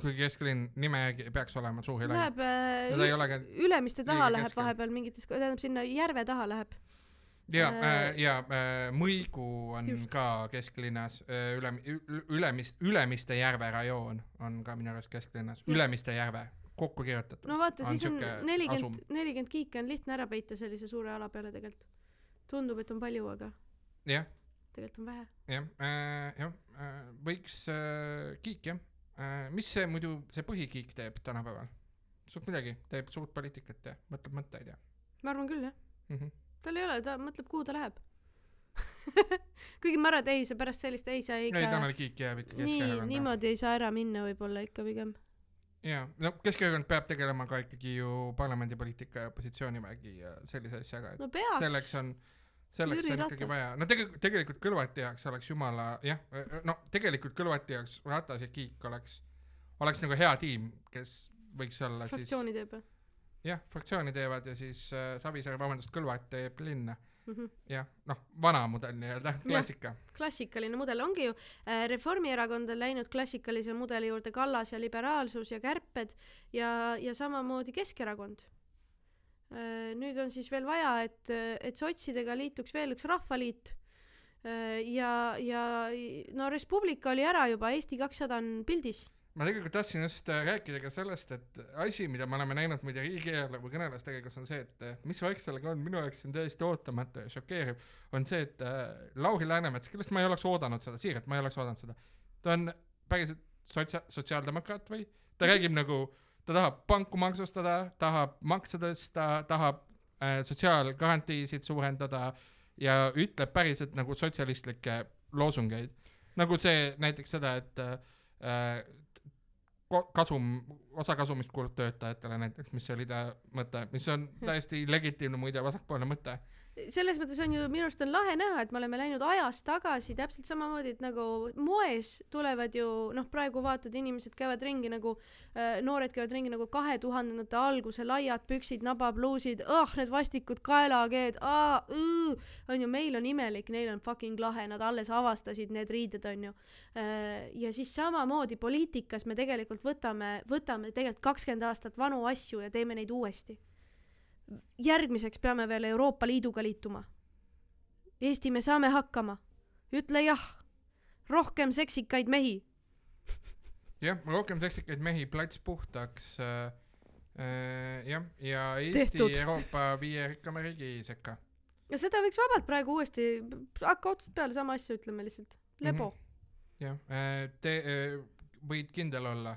kuigi kesklinn nime järgi peaks olema suur ja lai. Läheb äh, Ülemiste taha läheb vahepeal mingites, tähendab sinna järve taha läheb ja äh,, ja äh, Mõigu on just. ka kesklinnas äh,, üle, Ülemist, Ülemiste järve rajoon on ka minu arust kesklinnas, Ülemiste järve, kokku kirjutatud. no vaata, siis on nelikümmend, nelikümmend kiike on lihtne ära peita sellise suure ala peale tegelikult. tundub, et on palju, aga jah. tegelikult on vähe. jah äh,, jah äh,, võiks äh, kiik jah äh,, mis see muidu, see põhikiik teeb tänapäeval? suurt midagi, teeb suurt poliitikat ja mõtleb mõtteid ja? ma arvan küll, jah mm. -hmm tal ei ole, ta mõtleb, kuhu ta läheb kuigi ma arvan, et ei, see pärast sellist ei saa ikka. ei, Tanel Kiik jääb ikka Keskerakonda. niimoodi ei saa ära minna võib-olla ikka pigem. jaa, no Keskerakond peab tegelema ka ikkagi ju parlamendipoliitika ja opositsioonivägi ja sellise asjaga, et no peaks. selleks on, selleks Jüri on ikkagi Ratas. vaja, no tegelikult, tegelikult Kõlvarti jaoks oleks jumala, jah, no tegelikult Kõlvarti jaoks Ratas ja Kiik oleks, oleks nagu hea tiim, kes võiks olla fraktsiooni siis fraktsiooni teeb või? Jah, fraktsiooni teevad ja siis äh, Savisaar, vabandust, Kõlvart teeb linna mm -hmm. jah, noh, vana mudel nii-öelda, klassika. klassikaline mudel ongi ju äh,, Reformierakond on läinud klassikalise mudeli juurde, Kallas ja liberaalsus ja kärped ja, ja samamoodi Keskerakond äh,. nüüd on siis veel vaja, et, et sotsidega liituks veel üks rahvaliit äh, ja, ja no Res Publica oli ära juba, Eesti kakssada on pildis ma tegelikult tahtsin just äh, rääkida ka sellest, et asi, mida me oleme näinud muide riigieelarve kõneles tegelikult on see, et äh, mis värk sellega on, minu jaoks on täiesti ootamatu ja šokeeriv, on see, et äh, Lauri Läänemets, kellest ma ei oleks oodanud seda, siiralt ma ei oleks oodanud seda, ta on päriselt sotsia-, sotsiaaldemokraat või? ta räägib nagu, ta tahab panku maksustada, tahab makse tõsta, tahab äh, sotsiaalgarantiisid suurendada ja ütleb päriselt nagu sotsialistlikke loosungeid. nagu see näiteks seda, et äh, kasum, osa kasumist kulub töötajatele näiteks, mis oli ta mõte, mis on täiesti legitiimne muide vasakpoolne mõte. Selles mõttes on ju minu arust on lahe näha, et me oleme läinud ajas tagasi täpselt samamoodi, et nagu moes tulevad ju noh, praegu vaatad, inimesed käivad ringi nagu äh,, noored käivad ringi nagu kahe tuhandendate alguse laiad püksid, nabapluusid, ah need vastikud kaelakeed, on ju, meil on imelik, neil on fucking lahe, nad alles avastasid need riided, on ju. ja siis samamoodi poliitikas me tegelikult võtame, võtame tegelikult kakskümmend aastat vanu asju ja teeme neid uuesti järgmiseks peame veel Euroopa Liiduga liituma. Eesti, me saame hakkama. ütle jah. rohkem seksikaid mehi. jah, rohkem seksikaid mehi, plats puhtaks äh,. Äh, jah, ja Eesti Tehtud. Euroopa viie rikkama riigi sekka. ja seda võiks vabalt praegu uuesti, hakka otsast peale sama asja ütleme lihtsalt. lebo mm. jah, te äh, võid kindel olla,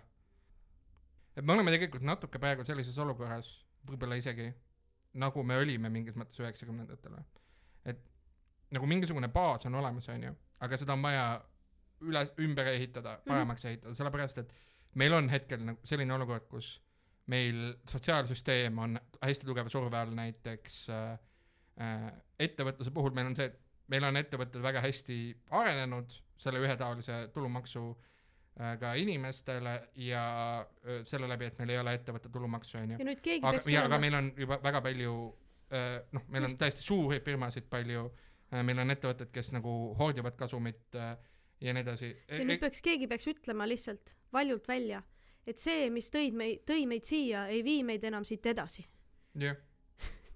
et me oleme tegelikult natuke praegu sellises olukorras, võib-olla isegi nagu me olime mingis mõttes üheksakümnendatel või. et nagu mingisugune baas on olemas, onju, aga seda on vaja üle, ümber ehitada, paremaks mm -hmm. ehitada, sellepärast et meil on hetkel nagu selline olukord, kus meil sotsiaalsüsteem on hästi tugeva surve all näiteks äh, äh, ettevõtluse puhul meil on see, et meil on ettevõtted väga hästi arenenud selle ühetaolise tulumaksu äh, ka inimestele ja äh, selle läbi, et meil ei ole ettevõtte tulumaksu onju ja nüüd keegi aga peaks, ja aga meil on juba väga palju äh, noh, meil on täiesti suuri firmasid palju, meil on ettevõtted, kes nagu hoordivad kasumit äh, ja nii edasi. ja nüüd peaks, keegi peaks ütlema lihtsalt valjult välja, et see, mis tõid meid, tõi meid siia, ei vii meid enam siit edasi. jah,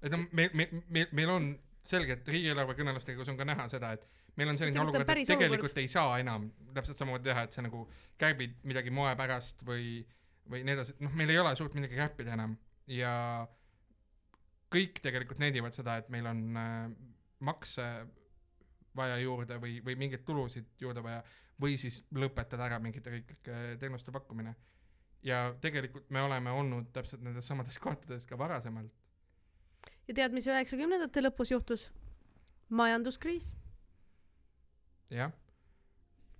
et on, meil, meil, meil, meil on selgelt riigieelarve kõneluste käigus on ka näha seda, et meil on selline olukord, et tegelikult olukord. ei saa enam täpselt samamoodi teha, et sa nagu kärbid midagi moe pärast või, või nii edasi, noh, meil ei ole suurt midagi kärpida enam ja kõik tegelikult nendivad seda, et meil on äh, makse vaja juurde või, või mingeid tulusid juurde vaja või siis lõpetada ära mingite riiklike teenuste pakkumine. ja tegelikult me oleme olnud täpselt nendes samades kohtades ka varasemalt. ja tead, mis üheksakümnendate lõpus juhtus? majanduskriis. jah.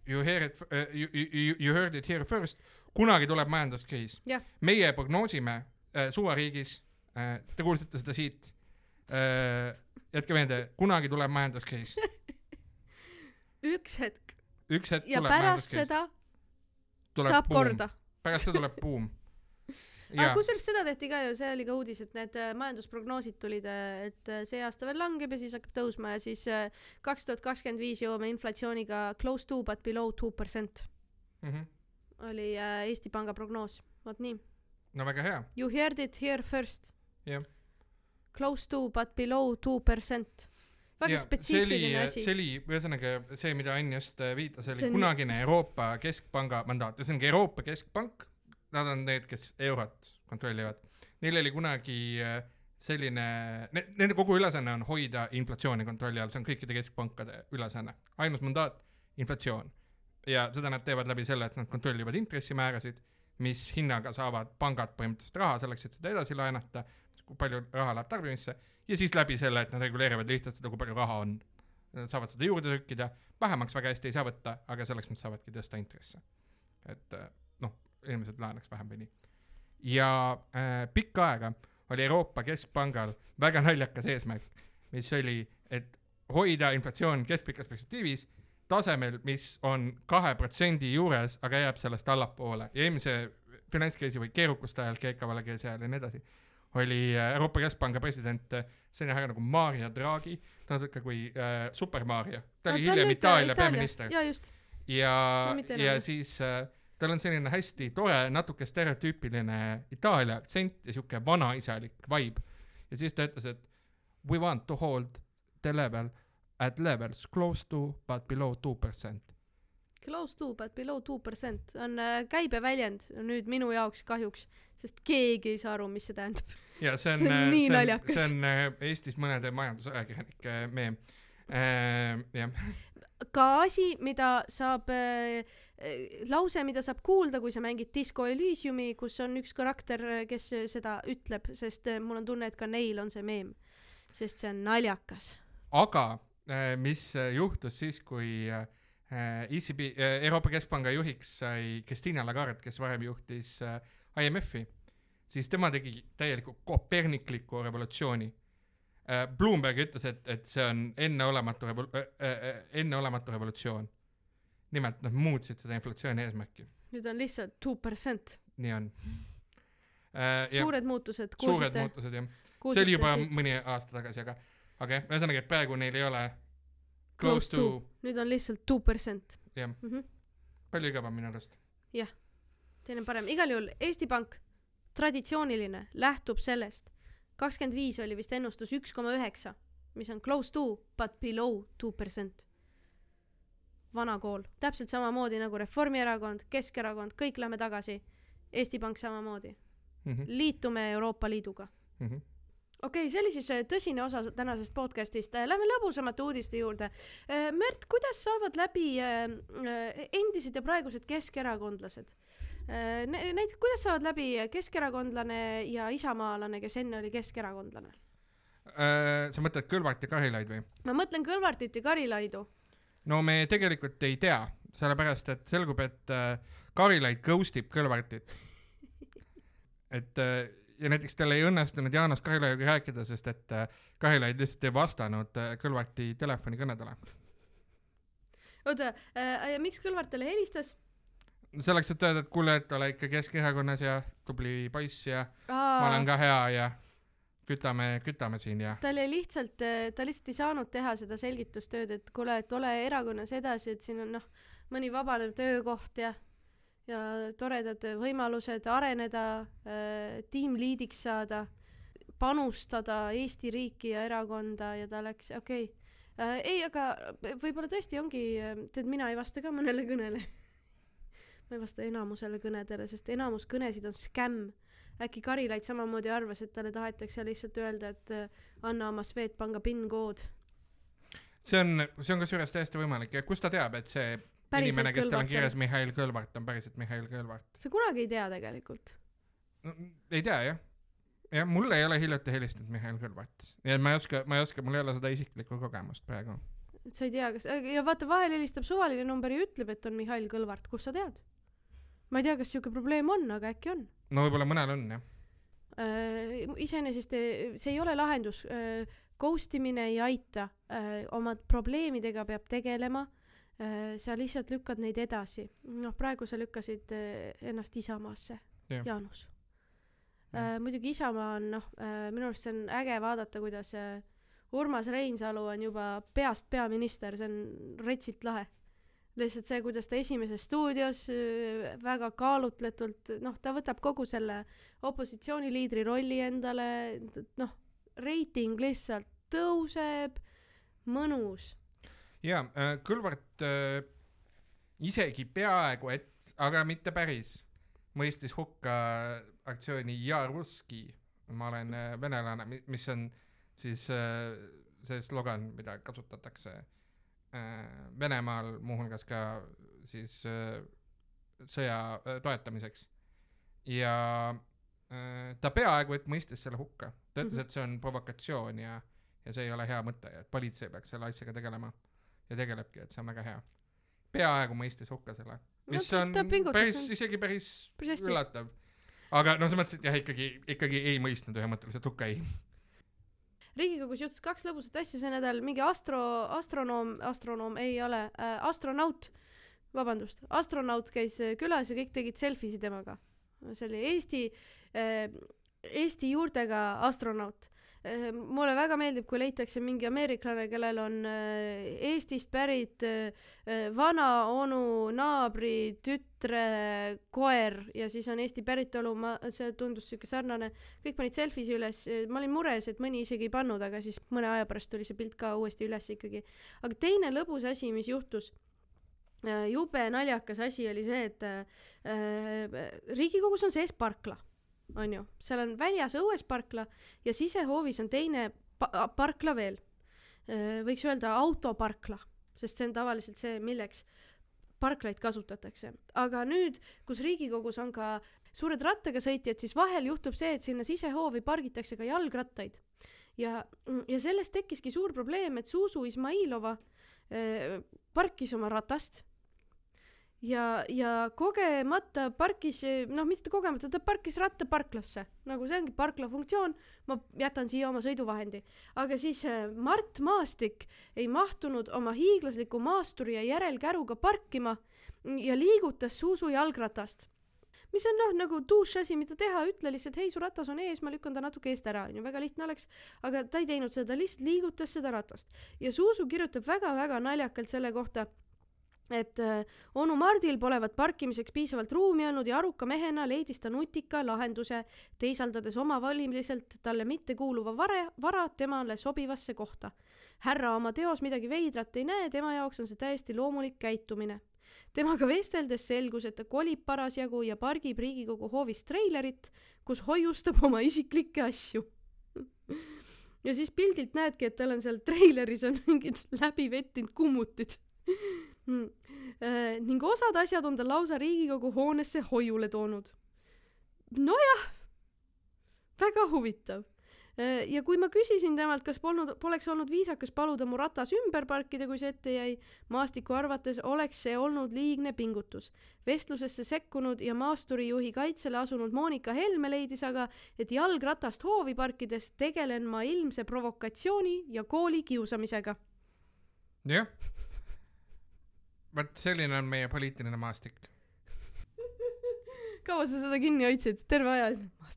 You hear it uh,, you, you, you heard it here first, kunagi tuleb majanduskriis Jah.. meie prognoosime uh, suvariigis uh,, te kuulsite seda siit uh,, jätke meelde, kunagi tuleb majanduskriis. üks hetk üks hetk ja tuleb pärast majanduskriis. seda saab korda. pärast seda tuleb buum. Aga kusjuures seda tehti ka ju, see oli ka uudis, et need äh, majandusprognoosid tulid, et äh, see aasta veel langeb ja siis hakkab tõusma ja siis äh, kaks tuhat kakskümmend viis jõuame inflatsiooniga close to but below two percent Mhm. oli äh, Eesti Panga prognoos. vot nii. no väga hea, You heard it here first. jah. Close to but below two percent. väga spetsiifiline asi see. oli ühesõnaga see, mida Ann just äh, viitas, oli on- kunagine Euroopa Keskpanga mandaat, ühesõnaga Euroopa Keskpank, nad on need, kes eurot kontrollivad. Neil oli kunagi äh, selline, nende kogu ülesanne on hoida inflatsiooni kontrolli all, see on kõikide keskpankade ülesanne, ainus mandaat, inflatsioon. ja seda nad teevad läbi selle, et nad kontrollivad intressimäärasid, mis hinnaga saavad pangad põhimõtteliselt raha selleks, et seda edasi laenata, kui palju raha läheb tarbimisse ja siis läbi selle, et nad reguleerivad lihtsalt seda, kui palju raha on. Nad saavad seda juurde trükkida, vähemaks väga hästi ei saa võtta, aga selleks nad saavadki tõsta intresse. et inimesed laenaks vähem või nii. ja äh, pikka aega oli Euroopa Keskpangal väga naljakas eesmärk, mis oli, et hoida inflatsioon keskpikas perspektiivis tasemel, mis on kahe protsendi juures, aga jääb sellest allapoole. Ja eelmise finantskriisi või keerukuste ajal, Kreeka võlakriisi ajal ja nii edasi, oli äh, Euroopa Keskpanga president äh, selline härra nagu Mario Draghi, tuntud ka kui äh, Super Mario, ta oli hiljem Itaalia peaminister. Ja ja ja siis äh, tal on selline hästi tore, natuke stereotüüpiline Itaalia aktsent ja siuke vanaisalik vibe. ja siis ta ütles, et we want to hold the level at levels close to but below two percent. Close to but below two percent on äh, käibeväljend nüüd minu jaoks kahjuks, sest keegi ei saa aru, mis see tähendab. ja see on See on nii see on, naljakas. see on äh, Eestis mõnede majandusajakirjanike meem äh,. jah, ka asi, mida saab äh,, lause, mida saab kuulda, kui sa mängid Disco Elysiumi, kus on üks karakter, kes seda ütleb, sest äh, mul on tunne, et ka neil on see meem, sest see on naljakas. aga äh, mis äh, juhtus siis, kui äh, ECB äh,, Euroopa Keskpanga juhiks sai Christine Lagarde, kes varem juhtis äh, IMF-i, siis tema tegi täieliku kopernikliku revolutsiooni äh,. Bloomberg ütles, et, et see on enneolematu revol- äh,, äh, enneolematu revolutsioon. nimelt nad muutsid seda inflatsiooni eesmärki, nüüd on lihtsalt two percent, nii on. Äh,. suured muutused, suured kuulsite, muutused jah, see oli juba siit, mõni aasta tagasi, aga, aga jah, ühesõnaga, et praegu neil ei ole Close close to, nüüd on lihtsalt two percent. jah, palju igavam minu arust. teine on parem, igal juhul Eesti Pank, traditsiooniline, lähtub sellest, kakskümmend viis oli vist ennustus üks koma üheksa, mis on close to but below two percent. vana kool, täpselt samamoodi nagu Reformierakond, Keskerakond, kõik lähme tagasi. Eesti Pank samamoodi, Mhm, liitume Euroopa Liiduga. okei okay,, see oli siis äh, tõsine osa tänasest podcast'ist, lähme lõbusamate uudiste juurde. Märt, kuidas saavad läbi äh, äh, endised ja praegused keskerakondlased? näiteks, kuidas saavad läbi keskerakondlane ja isamaalane, kes enne oli keskerakondlane? Äh, sa mõtled Kõlvart ja Karilaid või? ma mõtlen Kõlvartit ja Karilaidu. no me tegelikult ei tea, sellepärast et selgub, et äh, Karilaid ghost ib Kõlvartit. et äh, ja näiteks tal ei õnnestunud Jaanus Karilaiuga rääkida, sest et äh, Karilaid lihtsalt ei vastanud äh, Kõlvarti telefonikõnedele. oota äh,, miks Kõlvart talle helistas? selleks, et öelda, et kuule, et ole ikka Keskerakonnas ja tubli poiss ja ma olen aa, ka hea ja kütame, kütame siin ja tal jäi lihtsalt, ta lihtsalt ei saanud teha seda selgitustööd, et kuule, et ole erakonnas edasi, et siin on noh, mõni vabanev töökoht ja ja toredad võimalused areneda äh,, tiimliidiks saada, panustada Eesti riiki ja erakonda ja ta läks, okei okay. äh,. ei, aga võib-olla tõesti ongi, tead, mina ei vasta ka mõnele kõnele. Ma ei vasta enamusele kõnedele, sest enamus kõnesid on skämm. äkki Karilaid samamoodi arvas, et talle tahetakse lihtsalt öelda, et äh, anna oma Swedbanka PIN-kood. see on, see on kusjuures täiesti võimalik ja kust ta teab, et see Päriselt inimene, kes tal on kirjas Mihhail Kõlvart, on päriselt Mihhail Kõlvart sa kunagi ei tea tegelikult. no,? ei tea jah. jah, mulle ei ole hiljuti helistanud Mihhail Kõlvart ja ma ei oska, ma ei oska, mul ei ole seda isiklikku kogemust praegu. et sa ei tea, kas, ja vaata, vahel helistab suvaline number ja ütleb, et on Mihhail Kõlvart, kust sa tead? Ma ei tea, kas siuke probleem on, aga äkki on no võib-olla mõnel on jah. äh,. iseenesest eh, see ei ole lahendus äh,. Ghost imine ei aita äh,, oma probleemidega peab tegelema äh,. sa lihtsalt lükkad neid edasi. noh, praegu sa lükkasid äh, ennast Isamaasse Jah., Jaanus äh,. muidugi Isamaa on noh äh,, minu arust see on äge vaadata, kuidas äh, Urmas Reinsalu on juba peast peaminister, see on retsilt lahe. Lihtsalt see, kuidas ta Esimeses stuudios äh, väga kaalutletult, noh, ta võtab kogu selle opositsiooniliidri rolli endale, noh, reiting lihtsalt tõuseb, mõnus. ja äh, Kõlvart äh, isegi peaaegu et, aga mitte päris, mõistis hukka aktsiooni Ja Ruski, ma olen äh, venelane, mis on siis äh, see slogan, mida kasutatakse äh, Venemaal muuhulgas ka siis äh, sõja äh, toetamiseks. ja äh, ta peaaegu et mõistis selle hukka, ta ütles, Mhm. et see on provokatsioon ja, ja see ei ole hea mõte ja et politsei peaks selle asjaga tegelema ja tegelebki, et see on väga hea. peaaegu mõistis hukka selle, mis ta, on ta päris, isegi päris, hästi. üllatav. aga no selles mõttes, et jah, ikkagi, ikkagi ei mõistnud ühemõtteliselt hukka ei. Riigikogus juhtus kaks lõbusat asja see nädal, mingi astro, astronoom, astronoom ei ole äh,, astronaut, vabandust, astronaut käis äh, külas ja kõik tegid selfie si temaga. see oli Eesti äh,, Eesti juurtega astronaut. Mulle väga meeldib, kui leitakse mingi ameeriklane, kellel on äh, Eestist pärit äh, äh, vana onu naabri tütre koer ja siis on Eesti päritolu, ma, see tundus siuke sarnane kõik panid selfie'si üles, ma olin mures, et mõni isegi ei pannud, aga siis mõne aja pärast tuli see pilt ka uuesti üles ikkagi. aga teine lõbus asi, mis juhtus, jube naljakas asi oli see, et äh, Riigikogus on sees parkla, on ju, seal on väljas õues parkla ja sisehoovis on teine pa parkla veel. võiks öelda autoparkla, sest see on tavaliselt see, milleks parklaid kasutatakse. aga nüüd, kus Riigikogus on ka suured rattaga sõitjad, siis vahel juhtub see, et sinna sisehoovi pargitakse ka jalgrattaid. ja, ja sellest tekkiski suur probleem, et Zuzu Izmailova äh, parkis oma ratast ja, ja kogemata parkis, noh, mitte kogemata, ta parkis ratta parklasse, nagu see ongi parkla funktsioon, ma jätan siia oma sõiduvahendi. aga siis äh, Mart Maastik ei mahtunud oma hiiglasliku maasturi ja järelkäruga parkima ja liigutas Zuzu jalgratast. mis on noh, nagu douche asi, mida teha, ütle lihtsalt, hei, su ratas on ees, ma lükkan ta natuke eest ära, onju, väga lihtne oleks. aga ta ei teinud seda, lihtsalt liigutas seda ratast. ja Zuzu kirjutab väga-väga naljakalt selle kohta et äh, onu Mardil polevat parkimiseks piisavalt ruumi olnud ja aruka mehena leidis ta nutika lahenduse, teisaldades omavoliliselt talle mittekuuluva vara, vara temale sobivasse kohta. härra oma teos midagi veidrat ei näe, tema jaoks on see täiesti loomulik käitumine. temaga vesteldes selgus, et ta kolib parasjagu ja pargib Riigikogu hoovis treilerit, kus hoiustab oma isiklikke asju ja siis pildilt näedki, et tal on seal treileris on mingid läbi vettinud kummutid ning osad asjad on ta lausa Riigikogu hoonesse hoiule toonud. nojah, väga huvitav äh, ja kui ma küsisin temalt, kas polnud, poleks olnud viisakas paluda mu ratas ümber parkida, kui see ette jäi, Maastiku arvates oleks see olnud liigne pingutus. vestlusesse sekkunud ja maasturijuhi kaitsele asunud Monika Helme leidis aga, et jalgratast hoovi parkides tegelen ma ilmse provokatsiooni ja kooli kiusamisega. jah vot selline on meie poliitiline maastik. kaua sa seda kinni hoidsid, terve aja?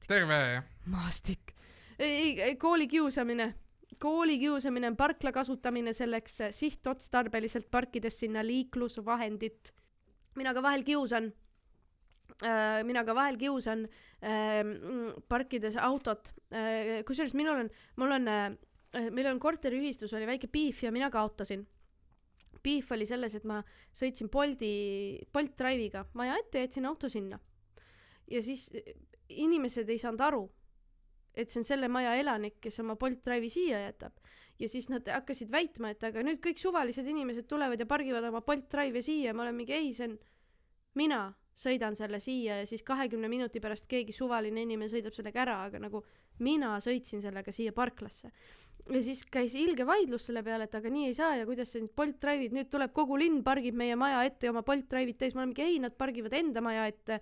terve aja, jah. maastik. ei, ei, kooli kiusamine. kooli kiusamine on parkla kasutamine selleks sihtotstarbeliselt parkides sinna liiklusvahendit. mina ka vahel kiusan äh, mina ka vahel kiusan äh, parkides autot äh,. kusjuures minul on, mul on äh,, meil on korteriühistus oli väike piif ja mina kaotasin beef oli selles, et ma sõitsin Bolti, Bolt Drive'iga maja ette, jätsin auto sinna. ja siis eh, inimesed ei saanud aru, et see on selle maja elanik, kes oma Bolt Drive'i siia jätab. ja siis nad hakkasid väitma, et aga nüüd kõik suvalised inimesed tulevad ja pargivad oma Bolt Drive'i siia, ma olen mingi ei, see on mina sõidan selle siia ja siis kahekümne minuti pärast keegi suvaline inimene sõidab sellega ära, aga nagu mina sõitsin sellega siia parklasse ja siis käis ilge vaidlus selle peale, et aga nii ei saa ja kuidas sa nüüd Bolt Drive'id, nüüd tuleb kogu linn pargib meie maja ette ja oma Bolt Drive'id täis, ma olen mingi ei, nad pargivad enda maja ette.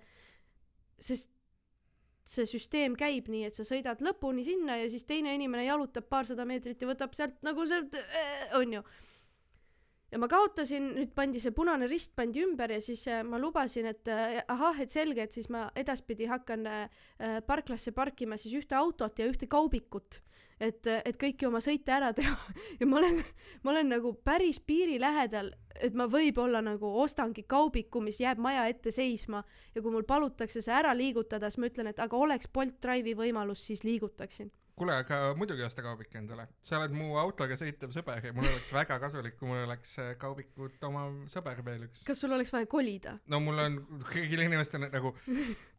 sest see süsteem käib nii, et sa sõidad lõpuni sinna ja siis teine inimene jalutab paarsada meetrit ja võtab sealt nagu see, äh, onju ja ma kaotasin, nüüd pandi see punane rist pandi ümber ja siis äh, ma lubasin, et äh, ahah, et selge, et siis ma edaspidi hakkan äh, parklasse parkima siis ühte autot ja ühte kaubikut, et, et kõiki oma sõite ära teha. Ja ma olen, ma olen nagu päris piiri lähedal, et ma võib-olla nagu ostangi kaubiku, mis jääb maja ette seisma. Ja kui mul palutakse see ära liigutada, siis ma ütlen, et aga oleks Bolt Drive'i võimalus, siis liigutaksin kuule, aga muidugi osta kaubik endale, sa oled mu autoga sõitev sõber ja mul oleks väga kasulik, kui mul oleks äh, kaubikut oma sõber veel üks. kas sul oleks vaja kolida? no mul on, kõigil inimestel nagu,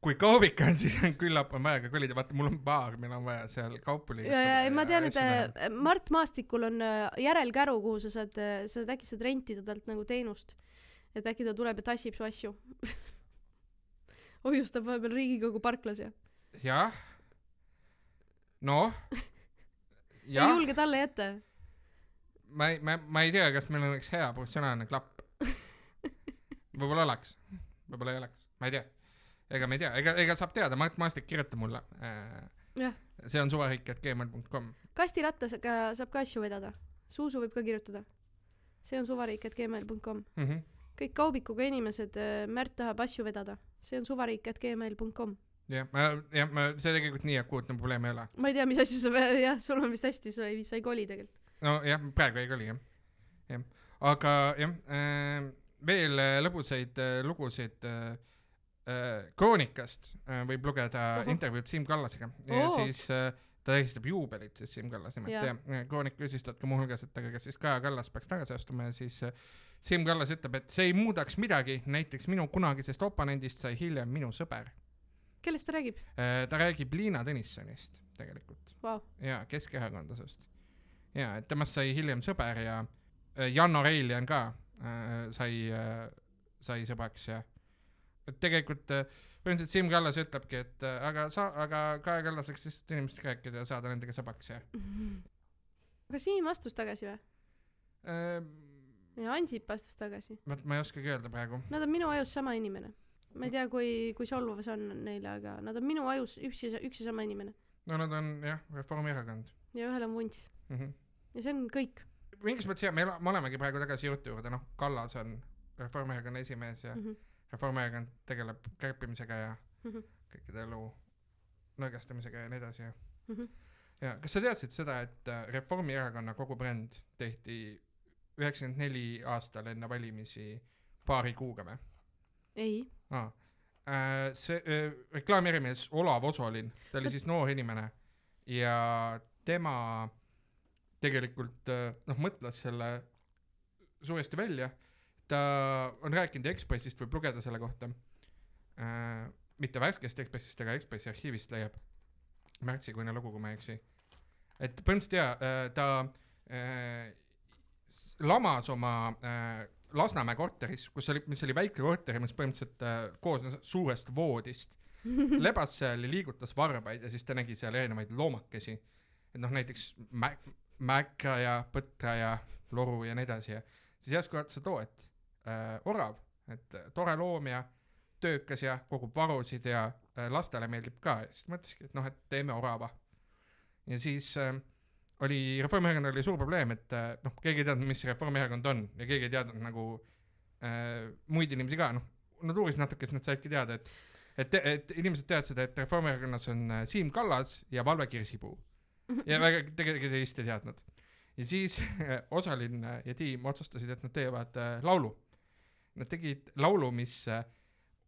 kui kaubik on, siis on küllap on vaja ka kolida, vaata mul on baar, meil on vaja seal kaupu liigutada. ja, ja ma tean, et äh, Mart Maastikul on äh, järelkäru, kuhu sa saad, sa saad äkki saad rentida talt nagu teenust. et äkki ta tuleb ja tassib su asju hoiustab vahepeal Riigikogu parklas ja. jah noh. ei julge talle jätta? ma ei, ma, ma ei tea, kas meil oleks hea professionaalne klapp. võib-olla oleks, võib-olla ei oleks, ma ei tea. ega me ei tea, ega, ega saab teada, Mart Maastik, kirjuta mulle äh,. see on suvariik.gmail.com. kastirattaga saab ka asju vedada. Zuzu võib ka kirjutada. see on suvariik.gmail.com mm. -hmm. kõik kaubikuga inimesed, äh, Märt tahab asju vedada, see on suvariik.gmail.com jah, ma, jah, ma, see tegelikult nii akuutne probleem ei ole. ma ei tea, mis asju sa, jah, sul on vist hästi, sa ei, sa ei koli tegelikult. nojah, praegu ei koli jah, jah, aga jah äh,, veel äh, lõbusaid äh, lugusid äh, äh, Kroonikast äh, võib lugeda Oho. intervjuud Siim Kallasega ja oh. siis ta tähistab juubelit siis Siim Kallas nimelt ja, ja Kroonik küsis talt ka muuhulgas, et aga kas siis Kaja Kallas peaks tagasi astuma ja siis Siim Kallas ütleb, et see ei muudaks midagi, näiteks minu kunagisest oponendist sai hiljem minu sõber. Kellest ta räägib? ta räägib Liina Tõnissonist tegelikult Vau, ja keskerakondlasest ja et temast sai hiljem sõber ja äh, Janno Reiljan ka äh, sai äh,, sai sõbraks ja et tegelikult äh, põhimõtteliselt Siim Kallas ütlebki, et äh, aga sa, aga Kaja Kallas võiks lihtsalt inimestega rääkida ja saada nendega sõbraks ja aga Siim astus tagasi või? äh, ja Ansip astus tagasi. vot ma ei oskagi öelda praegu. Nad on minu ajus sama inimene. Ma ei tea, kui, kui solvav see on neile, aga nad on minu ajus üks ja, üks ja sama inimene. no nad on jah, Reformierakond ja ühel on vunts. mm. -hmm. ja see on kõik mingis mõttes jah, me, me olemegi praegu tagasi jutu juurde, noh, Kallas on Reformierakonna esimees ja mm. -hmm. Reformierakond tegeleb kärpimisega ja Mm -hmm. kõikide elu nõrgestamisega ja nii edasi ja Mm -hmm. ja kas sa teadsid seda, et äh, Reformierakonna kogu bränd tehti üheksakümmend neli aastal enne valimisi paari kuuga või ei, ah.? see äh, reklaamiärimees Olav Osolin, ta oli siis noor inimene ja tema tegelikult äh, noh, mõtles selle suuresti välja. ta on rääkinud Ekspressist, võib lugeda selle kohta äh,. mitte värskest Ekspressist, aga Ekspressi arhiivist leiab märtsikuine lugu, kui ma ei eksi. et põhimõtteliselt jaa, ta äh, lamas oma äh, Lasnamäe korteris, kus oli, mis oli väike korter, mis põhimõtteliselt äh, koosnes suurest voodist, lebas seal ja liigutas varbaid ja siis ta nägi seal erinevaid loomakesi. et noh, näiteks mä-, mäkra ja põtra ja loru ja nii edasi ja siis järsku vaatas, et oo, et äh, orav, et äh, tore loom ja töökas ja kogub varusid ja äh, lastele meeldib ka ja siis mõtleski, et noh, et teeme orava. ja siis äh, oli, Reformierakonnal oli suur probleem, et äh, noh, keegi ei teadnud, mis Reformierakond on ja keegi ei teadnud nagu äh, muid inimesi ka, noh, nad uurisid natuke, siis nad saidki teada, et et, et inimesed teadsid, et Reformierakonnas on äh, Siim Kallas ja Valve Kirsipuu ja väga tegelikult teist ei teadnud. ja siis äh, Osalin äh, ja tiim otsustasid, et nad teevad äh, laulu. Nad tegid laulu, mis äh,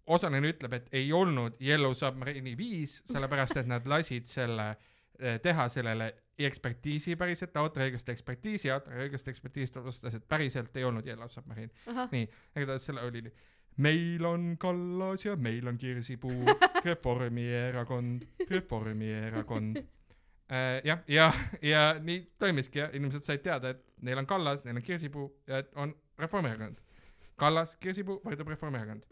Osalin ütleb, et ei olnud Yellow Submarine'i viis, sellepärast et nad lasid selle äh, teha sellele ekspertiisi päriselt, autoriõiguste ekspertiisi, autoriõiguste ekspertiis otsustas, et päriselt ei olnud Yellow Submarine. ahah, igatahes selle oli nii. meil on Kallas ja meil on Kirsipuu, Reformierakond, Reformierakond. jah, ja, ja nii toimiski ja inimesed said teada, et neil on Kallas, neil on Kirsipuu ja et on Reformierakond. Kallas, Kirsipuu võrdub Reformierakond.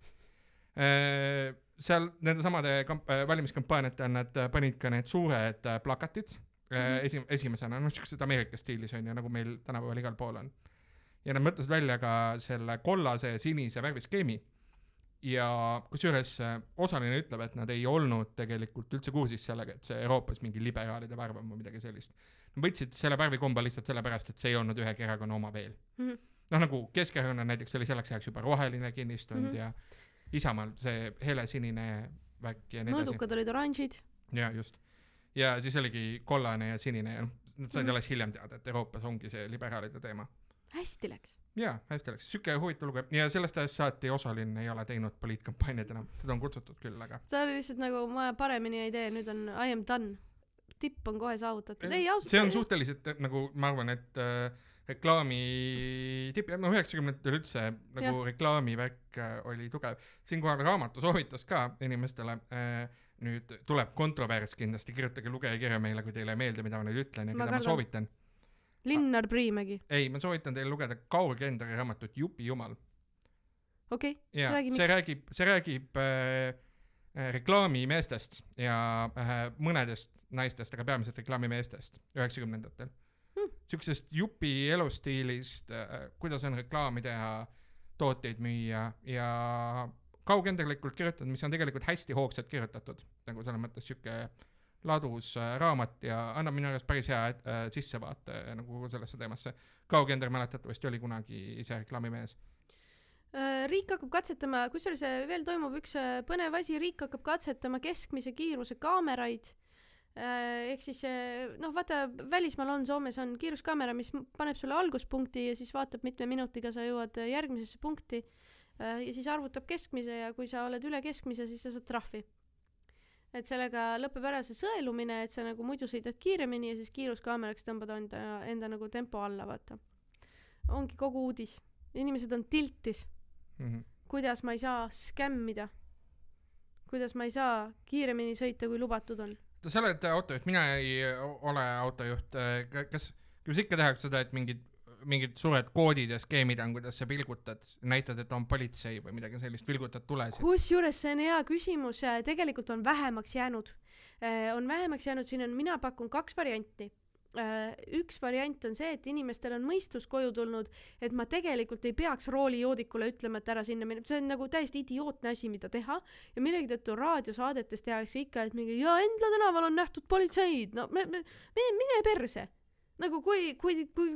seal nende samade kamp-, valimiskampaaniate all nad panid ka need suured äh, plakatid Mhm. esi-, esimesena, noh siuksed Ameerika stiilis on ju, nagu meil tänapäeval igal pool on ja nad mõtlesid välja ka selle kollase ja sinise värviskeemi ja kusjuures äh, osaline ütleb, et nad ei olnud tegelikult üldse kursis sellega, et see Euroopas mingi liberaalide värv on või midagi sellist. Nad võtsid selle värvikomba lihtsalt sellepärast, et see ei olnud ühegi erakonna oma veel. Mhm. noh, nagu Keskerakonnal näiteks oli selleks ajaks juba roheline kinnistunud Mhm. ja Isamaal see helesinine värk ja nii edasi. mõõdukad olid oranžid. ja just. Ja siis oligi kollane ja sinine ja noh, nad said Mhm. alles hiljem teada, et Euroopas ongi see liberaalide teema hästi läks. jaa, hästi läks, siuke huvitav lugu ja sellest ajast saati Osalin ei ole teinud poliitkampaaniaid enam, teda on kutsutud küll, aga ta oli lihtsalt nagu ma paremini ei tee, nüüd on I am done. tipp on kohe saavutatud, ei ausalt. see on suhteliselt äh, nagu ma arvan, et äh, reklaami tipp, no üheksakümnendatel üldse nagu Jah. reklaamivärk äh, oli tugev. siinkohal raamatu soovitus ka inimestele äh, nüüd tuleb kontrovers kindlasti, kirjutage lugejakirja meile, kui teile ei meeldi, mida ma nüüd ütlen ja Ma keda ma kardan. soovitan. Linnar Priimägi, ei, ma soovitan teil lugeda Kaur Kendari raamatut Jupi jumal. okei okay., Räägi, see miks? räägib, see räägib äh, äh, reklaamimeestest ja äh, mõnedest naistest, aga peamiselt reklaamimeestest üheksakümnendatel Hmm. siuksest jupi elustiilist äh,, kuidas on reklaami teha, tooteid müüa ja kaugendelikult kirjutatud, mis on tegelikult hästi hoogsalt kirjutatud, nagu selles mõttes siuke ladus äh, raamat ja annab minu arust päris hea äh, sissevaate nagu sellesse teemasse. Kaugender mäletatavasti oli kunagi ise reklaamimees. Äh, riik hakkab katsetama, kusjuures äh, veel toimub üks põnev asi, riik hakkab katsetama keskmise kiiruse kaameraid. ehk siis noh, vaata välismaal on, Soomes on kiiruskaamera, mis paneb sulle alguspunkti ja siis vaatab, mitme minutiga sa jõuad järgmisesse punkti. Ja siis arvutab keskmise ja kui sa oled üle keskmise, siis sa saad trahvi. et sellega lõpeb ära see sõelumine, et sa nagu muidu sõidad kiiremini ja siis kiiruskaameraks tõmbad enda, enda nagu tempo alla, vaata. ongi kogu uudis. inimesed on tiltis, Mhm. kuidas ma ei saa skämmida. kuidas ma ei saa kiiremini sõita, kui lubatud on. sa oled autojuht, mina ei ole autojuht, kas, kas ikka tehakse seda, et mingid, mingid suured koodid ja skeemid on, kuidas sa vilgutad, näitad, et on politsei või midagi sellist, vilgutad tulesid? kusjuures see on hea küsimus, tegelikult on vähemaks jäänud. on vähemaks jäänud, siin on, mina pakun kaks varianti. üks variant on see, et inimestel on mõistus koju tulnud, et ma tegelikult ei peaks roolijoodikule ütlema, et ära sinna mine, see on nagu täiesti idiootne asi, mida teha ja millegi tõttu raadiosaadetes tehakse ikka, et mingi ja Endla tänaval on nähtud politseid, no me, me, mine, mine perse nagu kui, kui, kui,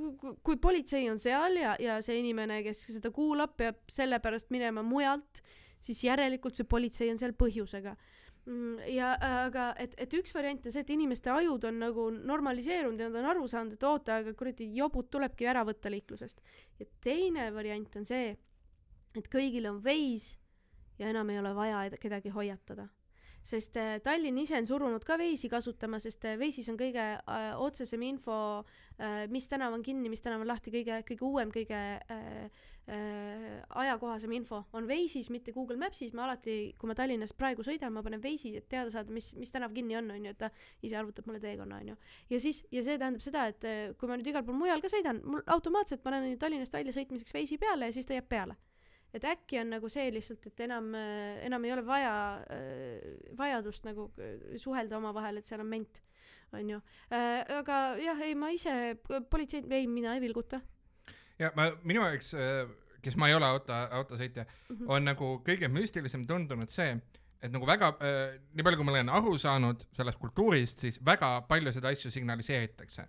kui, politsei on seal ja, ja see inimene, kes seda kuulab, peab sellepärast minema mujalt, siis järelikult see politsei on seal põhjusega. ja aga et, et üks variant on see, et inimeste ajud on nagu normaliseerunud ja nad on aru saanud, et oota, aga kuradi jobud tulebki ära võtta liiklusest. ja teine variant on see, et kõigil on veis ja enam ei ole vaja ed- kedagi hoiatada sest äh, Tallinn ise on surunud ka Waze'i kasutama, sest äh, Waze'is on kõige äh, otsesem info äh,, mis tänav on kinni, mis tänav on lahti, kõige, kõige uuem, kõige äh, äh, ajakohasem info on Waze'is, mitte Google Maps'is, ma alati, kui ma Tallinnas praegu sõidan, ma panen Waze'is, et teada saada, mis, mis tänav kinni on, onju, et ta ise arvutab mulle teekonna, onju. ja siis, ja see tähendab seda, et äh, kui ma nüüd igal pool mujal ka sõidan, mul automaatselt panen ju Tallinnast välja sõitmiseks Waze'i peale ja siis ta jääb peale et äkki on nagu see lihtsalt, et enam, enam ei ole vaja, vajadust nagu äh, suhelda omavahel, et seal on ment, onju. aga jah, ei ma ise, politseid, ei mina ei vilguta. ja ma, minu jaoks, kes ma ei ole auto, autosõitja, Mhm. on nagu kõige müstilisem tundunud see, et nagu väga, nii palju, kui ma olen aru saanud sellest kultuurist, siis väga paljusid asju signaliseeritakse.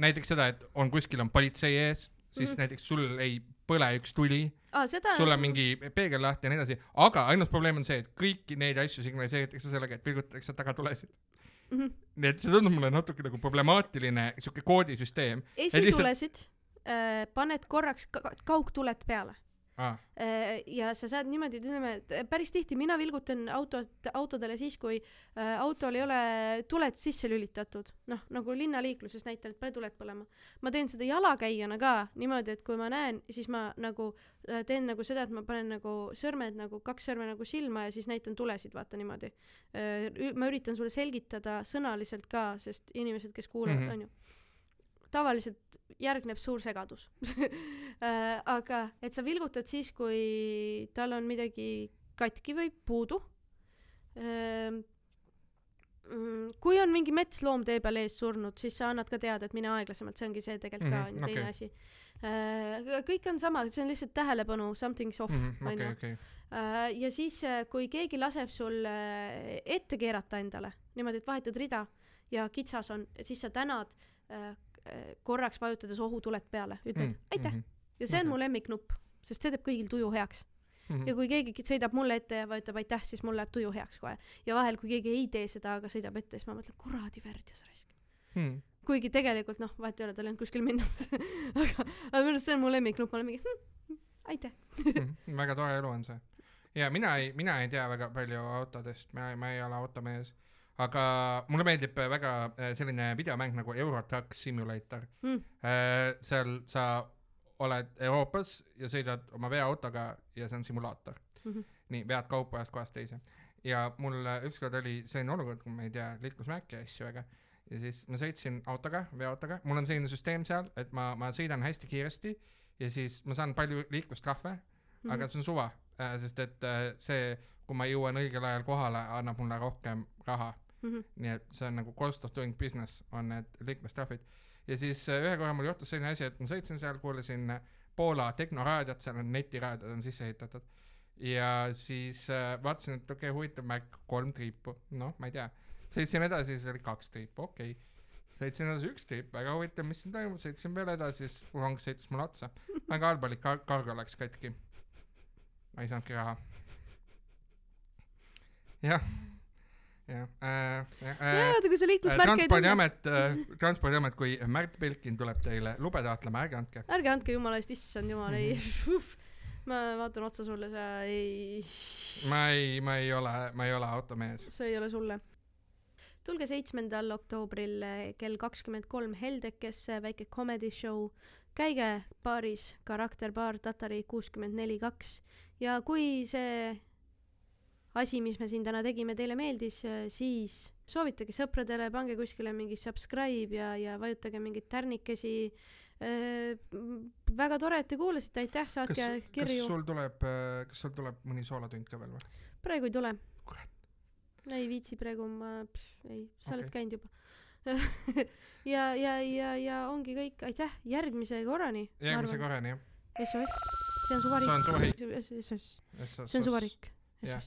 näiteks seda, et on kuskil on politsei ees, siis mm. -hmm. näiteks sul ei põle üks tuli, seda sul on mingi peegel lahti ja nii edasi, aga ainus probleem on see, et kõiki neid asju signaliseeritakse sellega, et vilgutatakse tagatulesid. Mhm. nii et see tundub mulle natuke nagu problemaatiline siuke koodisüsteem esitulesid äh, paned korraks ka- kaugtuled peale. ah,. ja sa saad niimoodi, ütleme, et päris tihti mina vilgutan autot, autodele siis, kui äh, autol ei ole tuled sisse lülitatud, noh nagu linnaliikluses näitan, et pane tuled põlema. ma teen seda jalakäijana ka niimoodi, et kui ma näen, siis ma nagu äh, teen nagu seda, et ma panen nagu sõrmed nagu kaks sõrme nagu silma ja siis näitan tulesid, vaata niimoodi. ma üritan sulle selgitada sõnaliselt ka, sest inimesed, kes kuulavad mm, -hmm. onju tavaliselt järgneb suur segadus Äh, aga et sa vilgutad siis, kui tal on midagi katki või puudu. kui on mingi metsloom tee peal ees surnud, siis sa annad ka teada, et mine aeglasemalt, see ongi see tegelikult ka on ju teine okei. asi. kõik on sama, see on lihtsalt tähelepanu, something's off Mhm, onju. okei. ja siis, kui keegi laseb sul äh, ette keerata endale niimoodi, et vahetad rida ja kitsas on, siis sa tänad äh, korraks vajutades ohutuled peale, ütled mm, aitäh. ja see on mu lemmiknupp, sest see teeb kõigil tuju heaks. Mhm. ja kui keegi sõidab mulle ette ja vajutab aitäh, siis mul läheb tuju heaks kohe. ja vahel, kui keegi ei tee seda, aga sõidab ette, siis ma mõtlen, kuradi värdjas raisk. Hmm. kuigi tegelikult noh, vahet ei ole, tal ei olnud kuskil minna. aga, aga minu arust see on mu lemmiknupp, ma olen mingi hm, aitäh. Mhm, väga tore elu on see. ja mina ei, mina ei tea väga palju autodest, ma, ma ei ole automees, aga mulle meeldib väga äh, selline videomäng nagu Euro Truck Simulator Mm.. seal sa oled Euroopas ja sõidad oma veoautoga ja see on simulaator. Mhm. nii, vead kaupa ühest kohast teise. ja mul äh, ükskord oli selline olukord, kui ma ei tea liiklusmärke ja asju väga ja siis ma sõitsin autoga, veoautoga, mul on selline süsteem seal, et ma, ma sõidan hästi kiiresti ja siis ma saan palju liiklustrahve mm. -hmm. aga see on suva, sest et äh, see, kui ma jõuan õigel ajal kohale, annab mulle rohkem raha. Mhm. nii et see on nagu cost of doing business on need liiklustrahvid. ja siis äh, ühe korra mul juhtus selline asi, et ma sõitsin seal, kuulasin äh, Poola tehnoraadiot, seal on netiraadiod on sisse ehitatud. ja siis äh, vaatasin, et okei okay,, huvitav märk, kolm triipu, noh, ma ei tea. sõitsin edasi, siis oli kaks triipu, okei okay.. sõitsin edasi üks triip, väga huvitav, mis siin toimub, sõitsin veel edasi, siis rong sõitis mulle otsa. väga halb oli, kar-, kargo läks katki. ma ei saanudki raha. jah, jah äh,, jah äh, jaa, oota, kui sa liiklusmärke ei tunne, transpordiamet äh,, transpordiamet, kui Märt Belkin tuleb teile lube taotlema, ärge andke. ärge andke jumala eest, issand jumal, ei. ma vaatan otsa sulle, sa ei, ma ei, ma ei ole, ma ei ole automees. see ei ole sulle. tulge seitsmendal oktoobril eh, kell kakskümmend kolm Heldekesse, väike comedy show. käige baaris Karakterbaar Tatari kuuskümmend neli kaks ja kui see asi, mis me siin täna tegime, teile meeldis, siis soovitage sõpradele, pange kuskile mingi subscribe ja, ja vajutage mingeid tärnikesi. väga tore, et te kuulasite, aitäh, kas, saatke kas kirju. sul tuleb, kas sul tuleb mõni soolatund ka veel või? praegu ei tule ei viitsi praegu, ma, ei, sa oled Okei. käinud juba. ja, ja, ja, ja ongi kõik, aitäh, järgmise korrani. järgmise. korrani jah. SOS, see on see on suvariik. SOS, see on suvariik. jah,